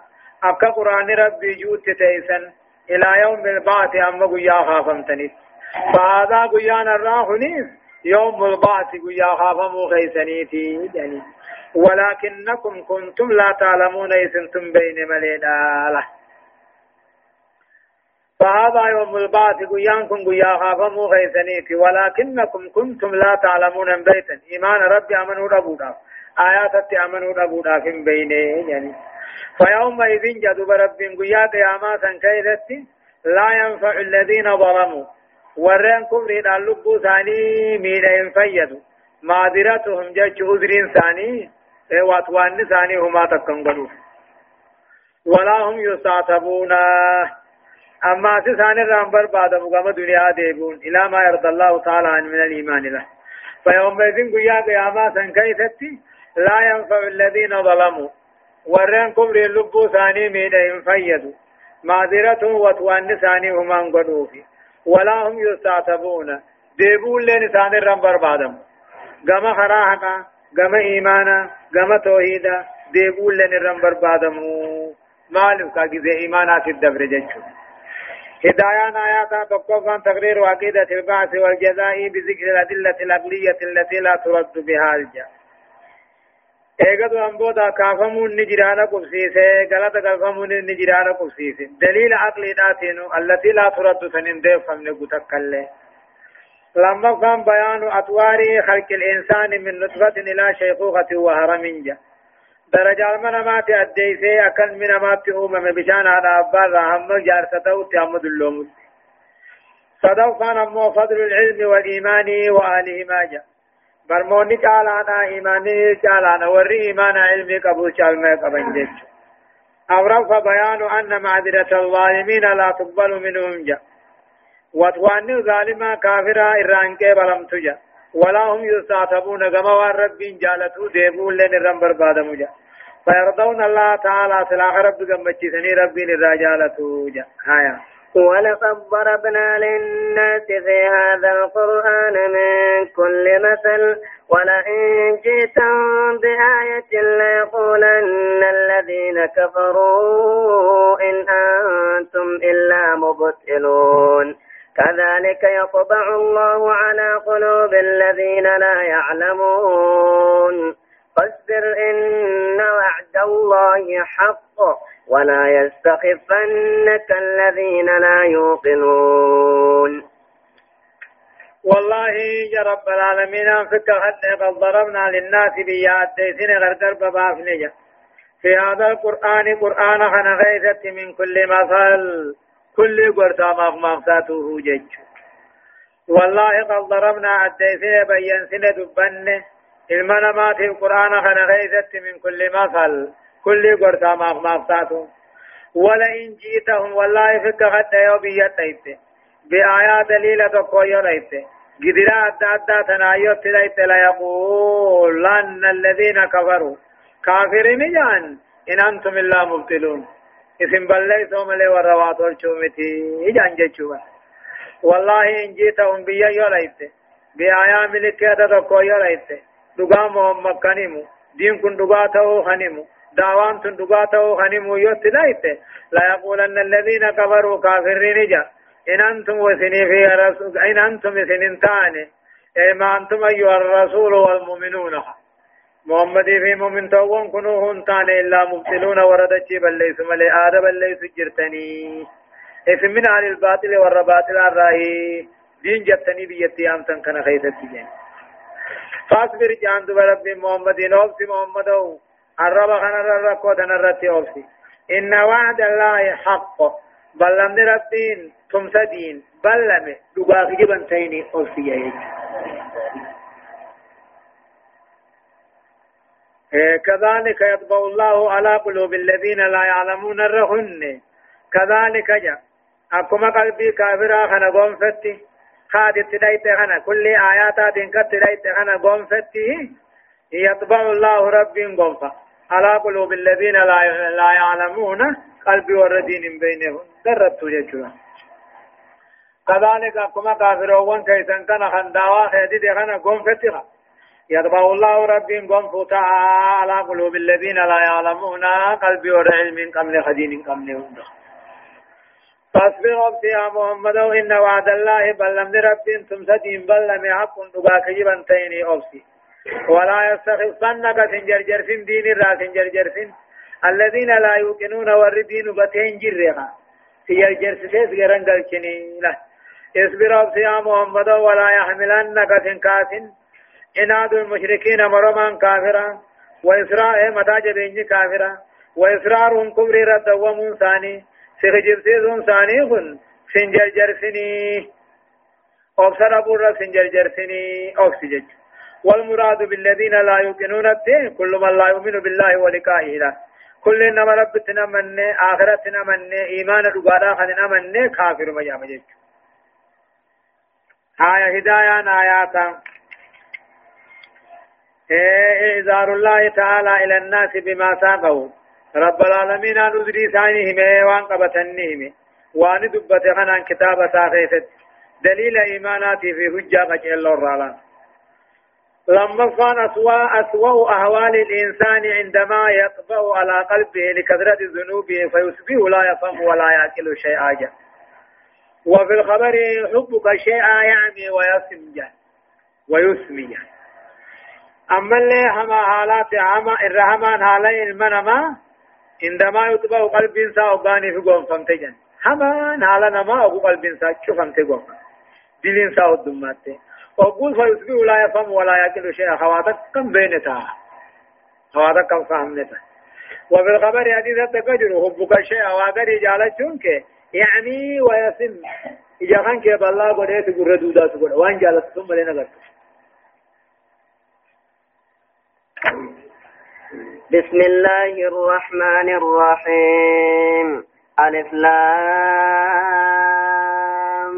أبقى قرآن ربي جوت تيسن إلى يوم البعث أما قيا خافمتني فهذا قيان الراحنيس يوم البعث قيا خافم خيسنيتي يعني ولكنكم كنتم لا تعلمون إذ انتم بين ملينا له فهذا يوم البعث قيانكم قيا خافموا غيثنيتي ولكنكم كنتم لا تعلمون ان بيتا إيمان ربي أمنوا ربودا آيات أمنوا ربودا في بيني يعني فيومئذ جدب ربهم قيا قياما كيدت لا ينفع الذين ظلموا ورين كفر اللب ثاني مين ينفيدوا معذرتهم جج اذرين ثاني إيه واتوان ثاني هما تكنغلوا ولا هم يستعتبون أما سيسان الرامبر بعد مقام دنيا ديبون إلى ما يرضى الله تعالى عن من الإيمان له فيوم بيزن قيا قياما سنكيستي لا ينفع الذين ظلموا ورنكم للبو ثاني ميدهم فيدوا معذرة وتوان ثاني هما انقدوفي ولا هم يستعتبون ديبون لين ثان الرامبر بعدهم قام خراحة قام إيمانا قام توحيدا ديبون لين الرامبر بعدهم مالك كاكي زي إيمانات الدبر جيشو هدايان آيات تقوفا تقرير عقيدة البعث والجزاء بذكر الأدلة العقلية التي لا ترد بها الجهل eegatu hanbooda kaafamuun ni jiraana qubsiise galata galfamuun ni jiraana qubsiise daliila aqliidhaatiin allatii laa turaddu san hin deeffamne gutakkallee lammaffaan bayaanu atwaarii khalqil insaani min nutfatin ilaa shaykuuqatin wa haramin jedha درجة المنامات أديسي أكن منامات أمم بشان على أبار رحمة جارسة وتعمد اللومس صدوقان أمو فضل العلم والإيمان وآلهما جاء برموني چالانا إيماني چالانا ورّي إيمان علمي قبول چالما قبن جيش أورف بيان أن معذرة الظالمين لا تقبل منهم جاء وتواني ظالما كافرا إرانكي بلم تجا ولا هم يستعتبون كما رب جالتو ديبون لن رم برباد مجا فيرضون الله تعالى سلاح رب قمتشتني ربي للرجالتو جا هايا ولقد ضربنا للناس في هذا القرآن من كل مثل ولئن جئتهم بآية ليقولن الذين كفروا إن أنتم إلا مبتلون كذلك يطبع الله على قلوب الذين لا يعلمون فاصبر إن وعد الله حق ولا يستخفنك الذين لا يوقنون والله يا رب العالمين أنفك حتى قد ضربنا للناس بيات ديسين غرقر ببافنجة في هذا القرآن قرآن خنغيثة من كل مثل كل قرطا مغمغتات روجج والله قد ضربنا عديسنا بيان سنة دبنه المنمات القرآن خنغيثت من كل مثل كل قرطا مغمغتات ولئن جيتهم والله فك غد يوبية تيت بآية دليلة قوية تيت قدرا أدى أدى تنايوت تيت ليقولن الذين كفروا كافرين جان إن أنتم إلا مبتلون اسم بلّي سوم لي والروات والشومتي إجان جيشوبا والله إن جيتهم بيا يوليت بآيام لكيادة دكو يوليت دقامهم مكانيمو دين كن دقاته خنيمو دعوان تن دقاته خنيمو يوت ليت لا يقولن الذين كفروا كافرين جا إن أنتم وسني في رسول إن أنتم سنين تاني إيه أيها الرسول والمؤمنون محمد في مؤمن توون كنو هن تان إلا مبتلون وردت بليس ملي آدم بليس جرتني اسم من عن الباطل والرباطل الرأي دين جتني بيتي آمتن كان خيثت بجين فاصبر جان دوبر رب محمد نوبس محمد او الرب خنا الرب دنا رتي اوبس ان وعد الله حق بلم ربين تم سدين بلم دوبا جبن تيني اوبس يا إيه، كذلك يطبع الله على قلوب الذين لا يعلمون الرهن كذلك جاء أكما قلبي كافرا خنا قوم فتي خاد تدايت خنا كل آيات دين قد تدايت خنا قوم فتي يطبع الله ربي قوم على قلوب الذين لا لا يعلمون قلبي والدين بينهم درت تجرا كذلك أكما كافرون كيسان كان خنداوا خيدي خنا قوم فتي يطبع الله ربهم قم فتا على قلوب الذين لا يعلمون قلبي ورعلم قمل خدين قمل هند فاصبر ربك يا محمد إن وعد الله بل لم رب تمسدين بل لم يحق نباك جبا تيني أبسي ولا يستخفنك تنجرجر في دين الرا تنجرجر في الذين لا يوقنون والردين بتين جرها تنجرجر في سيسجرن قلشني لا اصبر ربك يا محمد ولا يحملنك تنكاسن إناد المشركين مرمان كافرا وإسراء مدى جبيني كافرا وإسرارهم كبري رد ومون ثاني سيخجب سيزون ثاني كن سنجر جرسني أبصر أبو رب سنجر جرسني أبسجج والمراد بالذين لا يؤمنون الدين كل من لا يؤمن بالله ولقائه له كل نما ربتنا من آخرتنا من إيمان رقادا خدنا من كافر مجامجج آية هدايا آياتا إعذار إيه، الله تعالى إلى الناس بما ساقوا رب العالمين أن أدري سعينهم إيه، وأن قبتنهم وأن دبت عن كتاب ساقيت دليل إيماناتي في حجة قجل الرالان لما كان أسوأ, أسوأ أهوال الإنسان عندما يطبع على قلبه لكثرة ذنوبه فيصبح لا يفهم ولا يأكل شيئا وفي الخبر حبك شيئا يعني ويسمي ويسمي أما اللي هما حالات عما الرحمن حالي المنما عندما يطبع قلب إنسا أغاني في قوم فمتجن هما حالنا ما أغو قلب إنسا شو فمتي قوم دل إنسا الدمات وقول فيصبح لا يفهم ولا يأكل شيئا خواتك كم بينتا خواتك كم فهمنتا وفي الخبر حديث التكجر حبك الشيء وآخر جالتشون كي يعني ويسم إجا خان كي بالله قد يتقر دودا تقر وان جالت ثم لنا قرتك بسم الله الرحمن الرحيم ألف لام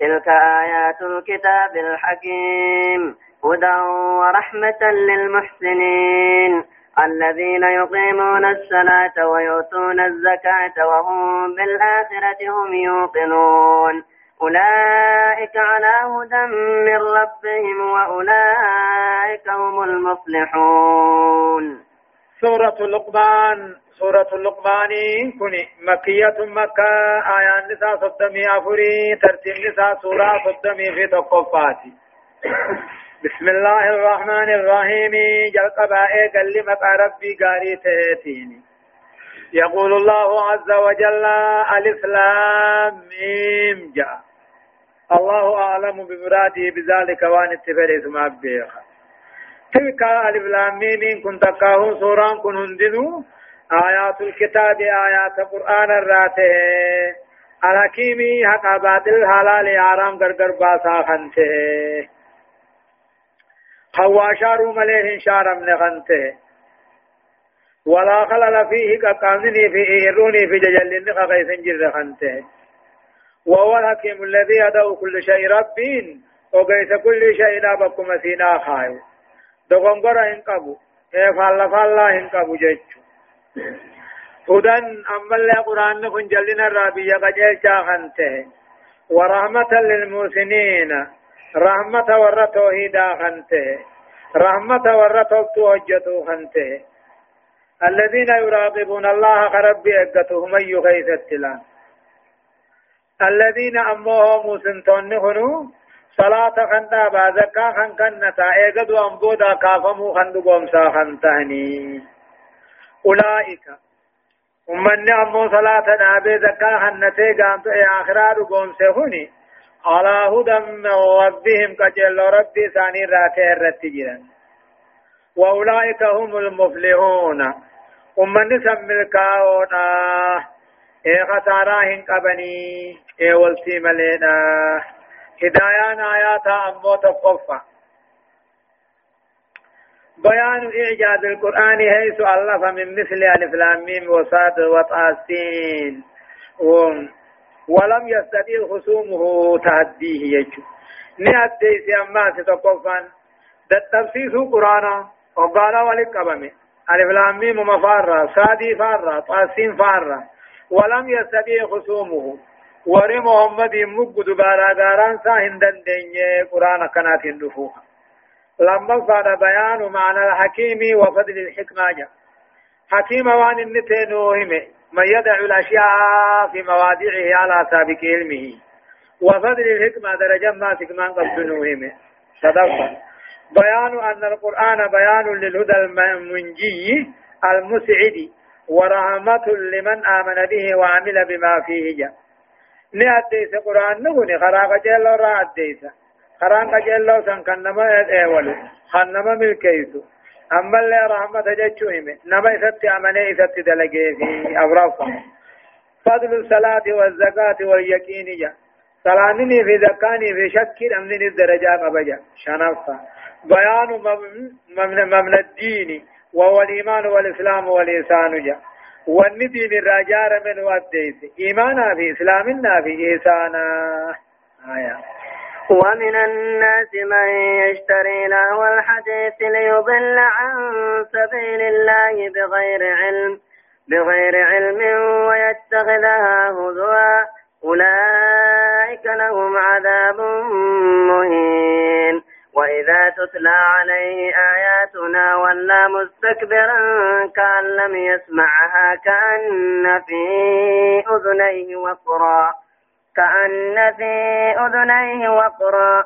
تلك آيات الكتاب الحكيم هدى ورحمة للمحسنين الذين يقيمون الصلاة ويؤتون الزكاة وهم بالآخرة هم يوقنون أولئك على هدى من ربهم وأولئك هم المصلحون سورة لقمان سورة لقمان كن مكية مكة آية نساء صدمي أفري ترتيب نساء سورة صدمي في تقفاتي بسم الله الرحمن الرحيم جلقبا قال لمقى ربي قاري تهتيني يقول الله عز وجل الإسلام ميم جاء الله أعلم بمراده بذلك وان اتفر ثم أبيخ تلك ألف لامين كنت قاهم سوران كن هندنو آيات الكتاب آيات القرآن الراته الحكيمي حق باطل حلال آرام گرگر باسا خنته خواشارو مليه شارم نخنته ولا خلل فيه كقامني فيه روني في ججل نخا غيثن جر خنته وهو الحكيم الذي يدعو كل شيء ربين وقيس كل شيء لا بكم سينا خايو دغنغرا هنقبو فالا فالا هنقبو جيتشو هدن أما اللي قرآن نكون جلنا الرابية قجيل شاخنته ورحمة للموسنين رحمة ورى توحيدا خنته رحمة ورى توبتو هجتو خنته الذين يراقبون الله كرب أجتهم أي خيث التلان الذين أمهم سنتون هنو صلاة خندا بازكا خن كنتا ايغدو أمبودا كافمو خندو قومسا خنتهني أولئك ومن أمو صلاة نابي زكا خنتي قامتو اي آخرا قومسا هني على هدى من ربهم كجل ربي ثاني راكي الرتجرا وأولئك هم المفلحون ومن سمي الكاونا اي خسارة هن قبني اي والتي ملينا هدايان آياتا أمو تقفى بيان إعجاز القرآن حيث ألف من مثل ألف لاميم وصاد وطاسين ولم يستطيع خصومه تهديه يجو نهدي سيما ستقفا تتفسيس قرآن وقال ولك قبمي ألف لاميم مفارة صادي فارة طاسين فارة ولم يستطيع خصومه ور محمد مقد باراداران سا هندن دنيا قرآن كانت هندفوها لما صار بيان معنى الحكيم وفضل الحكمة حكيم وان النتين ما يدع الأشياء في مواضعه على سابق علمه وفضل الحكمة درجة ما سكمان قد نوهمه صدقا بيان أن القرآن بيان للهدى المنجي المسعدي ورحمة لمن آمن به وعمل بما فيه جاء نأديس قرآن نغني خراق جلو را أديس خراق جلو سن كنما أولو خنما ملكيسو أما اللي رحمة جتشوهم نما إثبت أمني إثبت دلقه في أورافا فضل الصلاة والزكاة واليقين جاء صلاني في زكاني في شك أمني الدرجات أبجا شنفا بيان مبنى الدين وهو الإيمان والإسلام والإحسان جاء والنبي الرجار من وديس إيمانا في إسلامنا في إحسانا آية ومن الناس من يشتري لهو الحديث ليضل عن سبيل الله بغير علم بغير علم ويتخذها هزوا أولئك لهم عذاب مهين وإذا تتلى عليه آياتنا ولا مستكبرا كأن لم يسمعها كأن في أذنيه وقرا كأن في أذنيه وقرا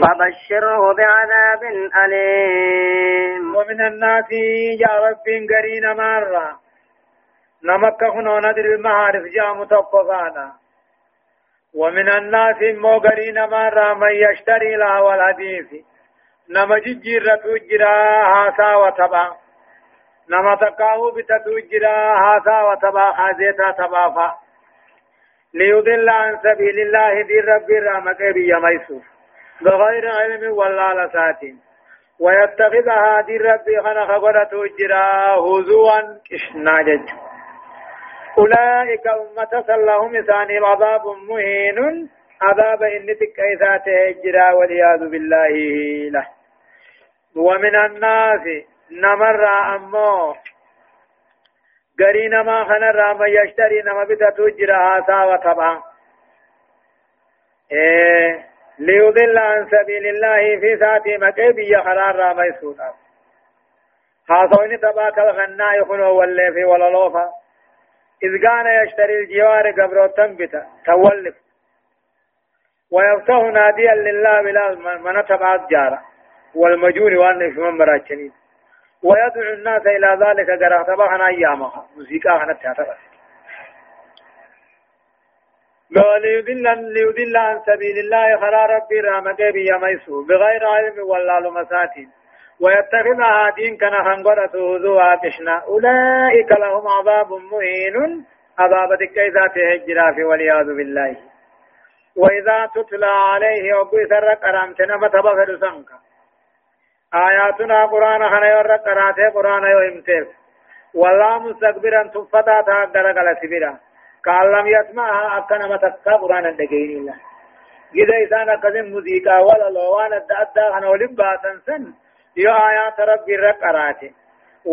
فبشره بعذاب أليم ومن الناس يا رب قرين مرة نمكه نونا دل المعارف جاء تقفانا ومن الناس موغرين ما رام يشتري له والحديث نما جير توجرا هاسا وتبا نما تقاو بتتوجرا هاسا وتبا خازيتا تبافا ليضل عن سبيل الله دي رب رحمك بي ميسوف بغير علم ولا لسات ويتخذها دي رب خنخ قد توجرا هزوا كشنا ججو أولئك أمة لهم ثاني عذاب مهين عذاب إن تكيثاته الجرا والعياذ بالله له ومن الناس نمر أمو قرين ما خنر ما يشتري نما بتتو جرا وطبعا إيه ليضل عن سبيل الله في ساعة مكيب يخرار راما يسوطا خاصوني تباك الغناء يخنو والليفي وللوفا إذ كان يشتري الجوار قبر تنبتا تولف ويفتح ناديا لله بلا من تبعت جارة والمجون وأن شمن براتشنين ويدعو الناس إلى ذلك قرأ تبعنا أيامها موسيقى خنا تعتبر ليضل ليضل عن سبيل الله خلا ربي رحمته بيميسو بغير علم ولا لمساتين ويتخذها دين كان خنقرة هزوا تشنا أولئك لهم عذاب مهين عذاب دكيزات هجرا في والعياذ بالله وإذا تتلى عليه وقوي سرق أرامتنا متبغر سنك آياتنا قرآن خنا يرق أراته قرآن يهمتر والله مستكبرا تفتا تاقرق لسبرا قال لم يسمعها أكنا متكا قرآن الدقين الله إذا إذا نقذ موسيقى ولا لوان الدأدى خنا ولبا تنسن يو آيات ربي رك أراتي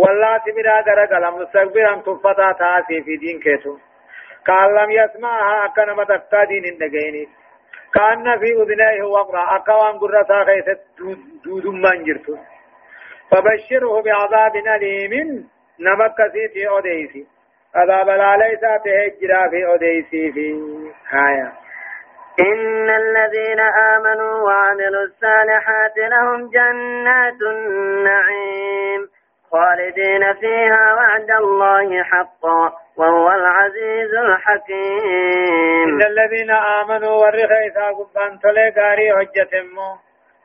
والله تمرا درق لم نستقبرا تنفتا تاسي في دين كيتو كان لم يسمعها أكنا متكا دين النقيني كان في أذنائه وقرا أكوان قرتا غيثت دود من جرتو فبشره بعذاب أليم نمك سيتي أوديسي عذاب لا ليس تهجرا في أوديسي في هايا إن الذين آمنوا وعملوا الصالحات لهم جنات النعيم خالدين فيها وعد الله حقا وهو العزيز الحكيم إن الذين آمنوا والرخي قبان تلقاري حجة حجتهم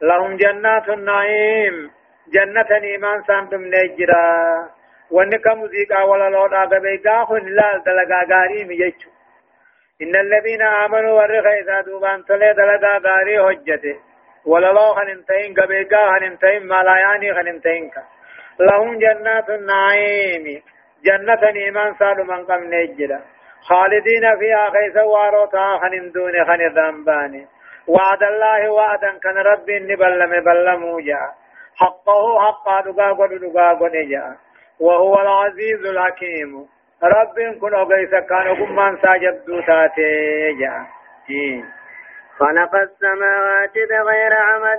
لهم جنات النعيم جنة إيمان سانتم نجرا ونكا موسيقى ولا لوتا قبيقا لا دلقا قاري ميجتشو إن الذين آمنوا ورغ إذا دوبان تلي دلدا داري حجته وللو خننتين قبيقا خننتين ملاياني خننتين لهم جنات النعيم جنة نيمان سالو من قم نجدا خالدين فيها خيس واروتا خنن دون خن ذنباني وعد الله وعدا كان ربي نبلم بلمو جاء حقه حقا دقا قد دقا قد جاء وهو العزيز الحكيم ربين كن أغيثا كان أغمان ساجدو تاتي جاء خلق السماوات بغير عمد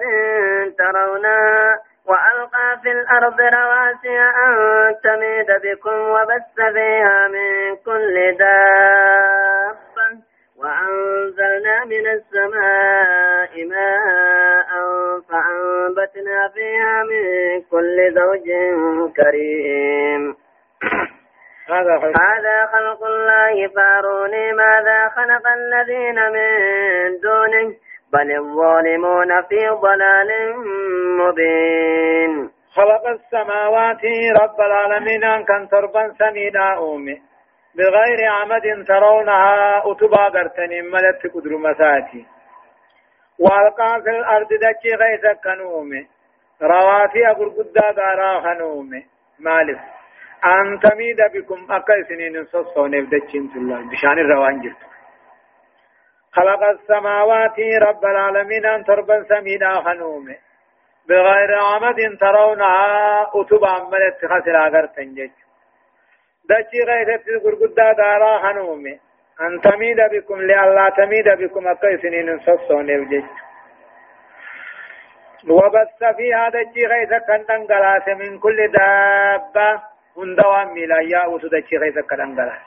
ترونها وألقى في الأرض رواسي أن تميد بكم وبث فيها من كل دابة وأنزلنا من السماء ماء فأنبتنا فيها من كل زوج كريم هذا خلق, هذا خلق الله فاروني ماذا خلق الذين من دونه بل الظالمون في ضلال مبين خلق السماوات رب العالمين أن كان تربا سميدا أومي بغير عمد ترونها أتبا برتني ملت قدر مساتي والقى في الأرض دكي غيزك نومي رواتي أقول قدا غارا خنومي مالف أن تميد بكم أقا سنين صصون يفدتشين تلال بشان الروان جرت خلق السماوات رب العالمين أن تربا سمينا خنومه بغير عمد ترونها أتوب عمل اتخاذ الأغر تنجج دچی غیرت گرگدا دارا هنومه ان تمید بكم لله تمید بكم اقسنين سسون يوجد وبث فيها دچی غیرت کندن گلاس من كل دابه هندوا ملايا وسدتشي غيث كالانجلا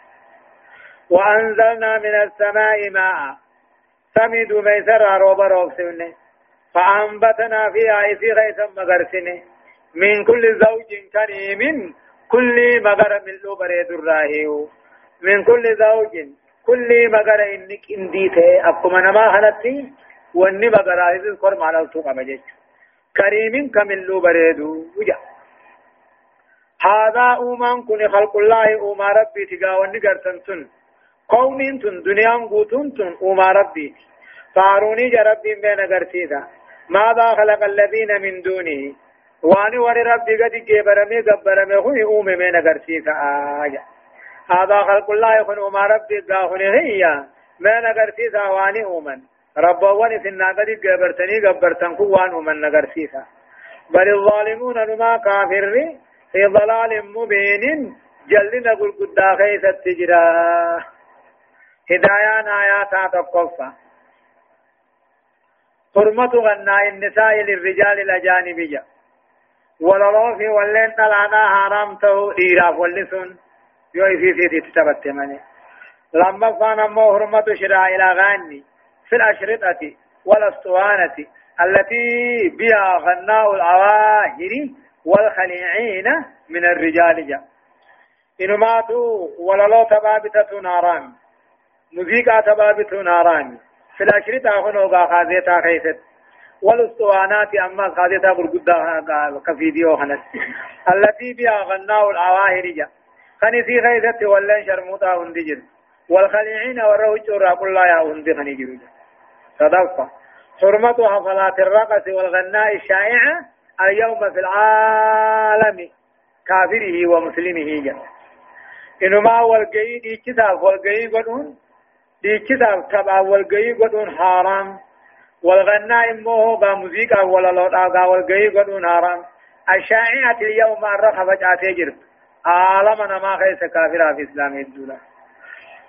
وأنزلنا من السماء ماء سمد ميسر روبا روبسنه فأنبتنا فيها إسي غيثا مغرسنه من كل زوج كريم كل مغر من لبريد الراهيو من كل زوج كل مغر إنك انديته أقوم نما خلتي واني مغر آئذ القرم على الطوق مجد كريم كمن لبريدو وجه هذا أومان كن خلق الله أوما ربي تقاوني قرتن سن قومين تن دنيا قوتن تن أوما ربي فاروني جربي بين قرتيدا ماذا خلق الذين من دونه واني ور ربي قد جبرمي قبرمي هو أومي من قرتيدا آية هذا خلق الله يخن أوما ربي قاهني هي من قرتيدا واني أومن ربواني في النادر قبرتني قبرتن كوان أومن قرتيدا بل الظالمون لما كافرين في ضلال مبين جلنا قل قد غيث التجرى هدايان آياتا تقفى حرمة غناء النساء للرجال الأجانبية وللوف ولين طلعنا حرامته إيراف واللسن يوي في في تتبت مني لما فانا مو حرمة شراء إلى غاني في الأشرطة والأسطوانة التي بها غناء الأواهر والخليعين من الرجال جاء إنما دو ولو تبابتة نارام مزيكا تبابتة نارام في الأشرطة هنا وقا خازيتا خيست والاسطوانات أما خازيتا برقودة كفيديو خنس التي بيا غناء الأواهر جاء خنسي خيست ولن شرموتا هندجر والخليعين والروج راب الله يا هندي خنجر صدقة حرمتها صلاة الرقص والغناء الشائعة اليوم في العالم كافره ومسلمه جل إنما والقيد دي كتاب والقيد قدون دي كتاب تبع والقيد قدون حرام والغناء إمه بموسيقى ولا لوطا والقيد قدون حرام الشائعة اليوم الرخبة أتجرب عالمنا ما خيس كافرة في إسلام الدولة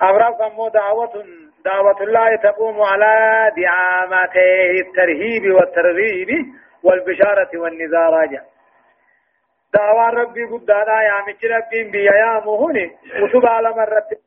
أبرأ مو دعوة دعوة الله تقوم على دعامته الترهيب والترغيب والبشارة والنذار جاء دعوان ربي قدانا يا مچ بيا يا مهوني وتبع لمن رتب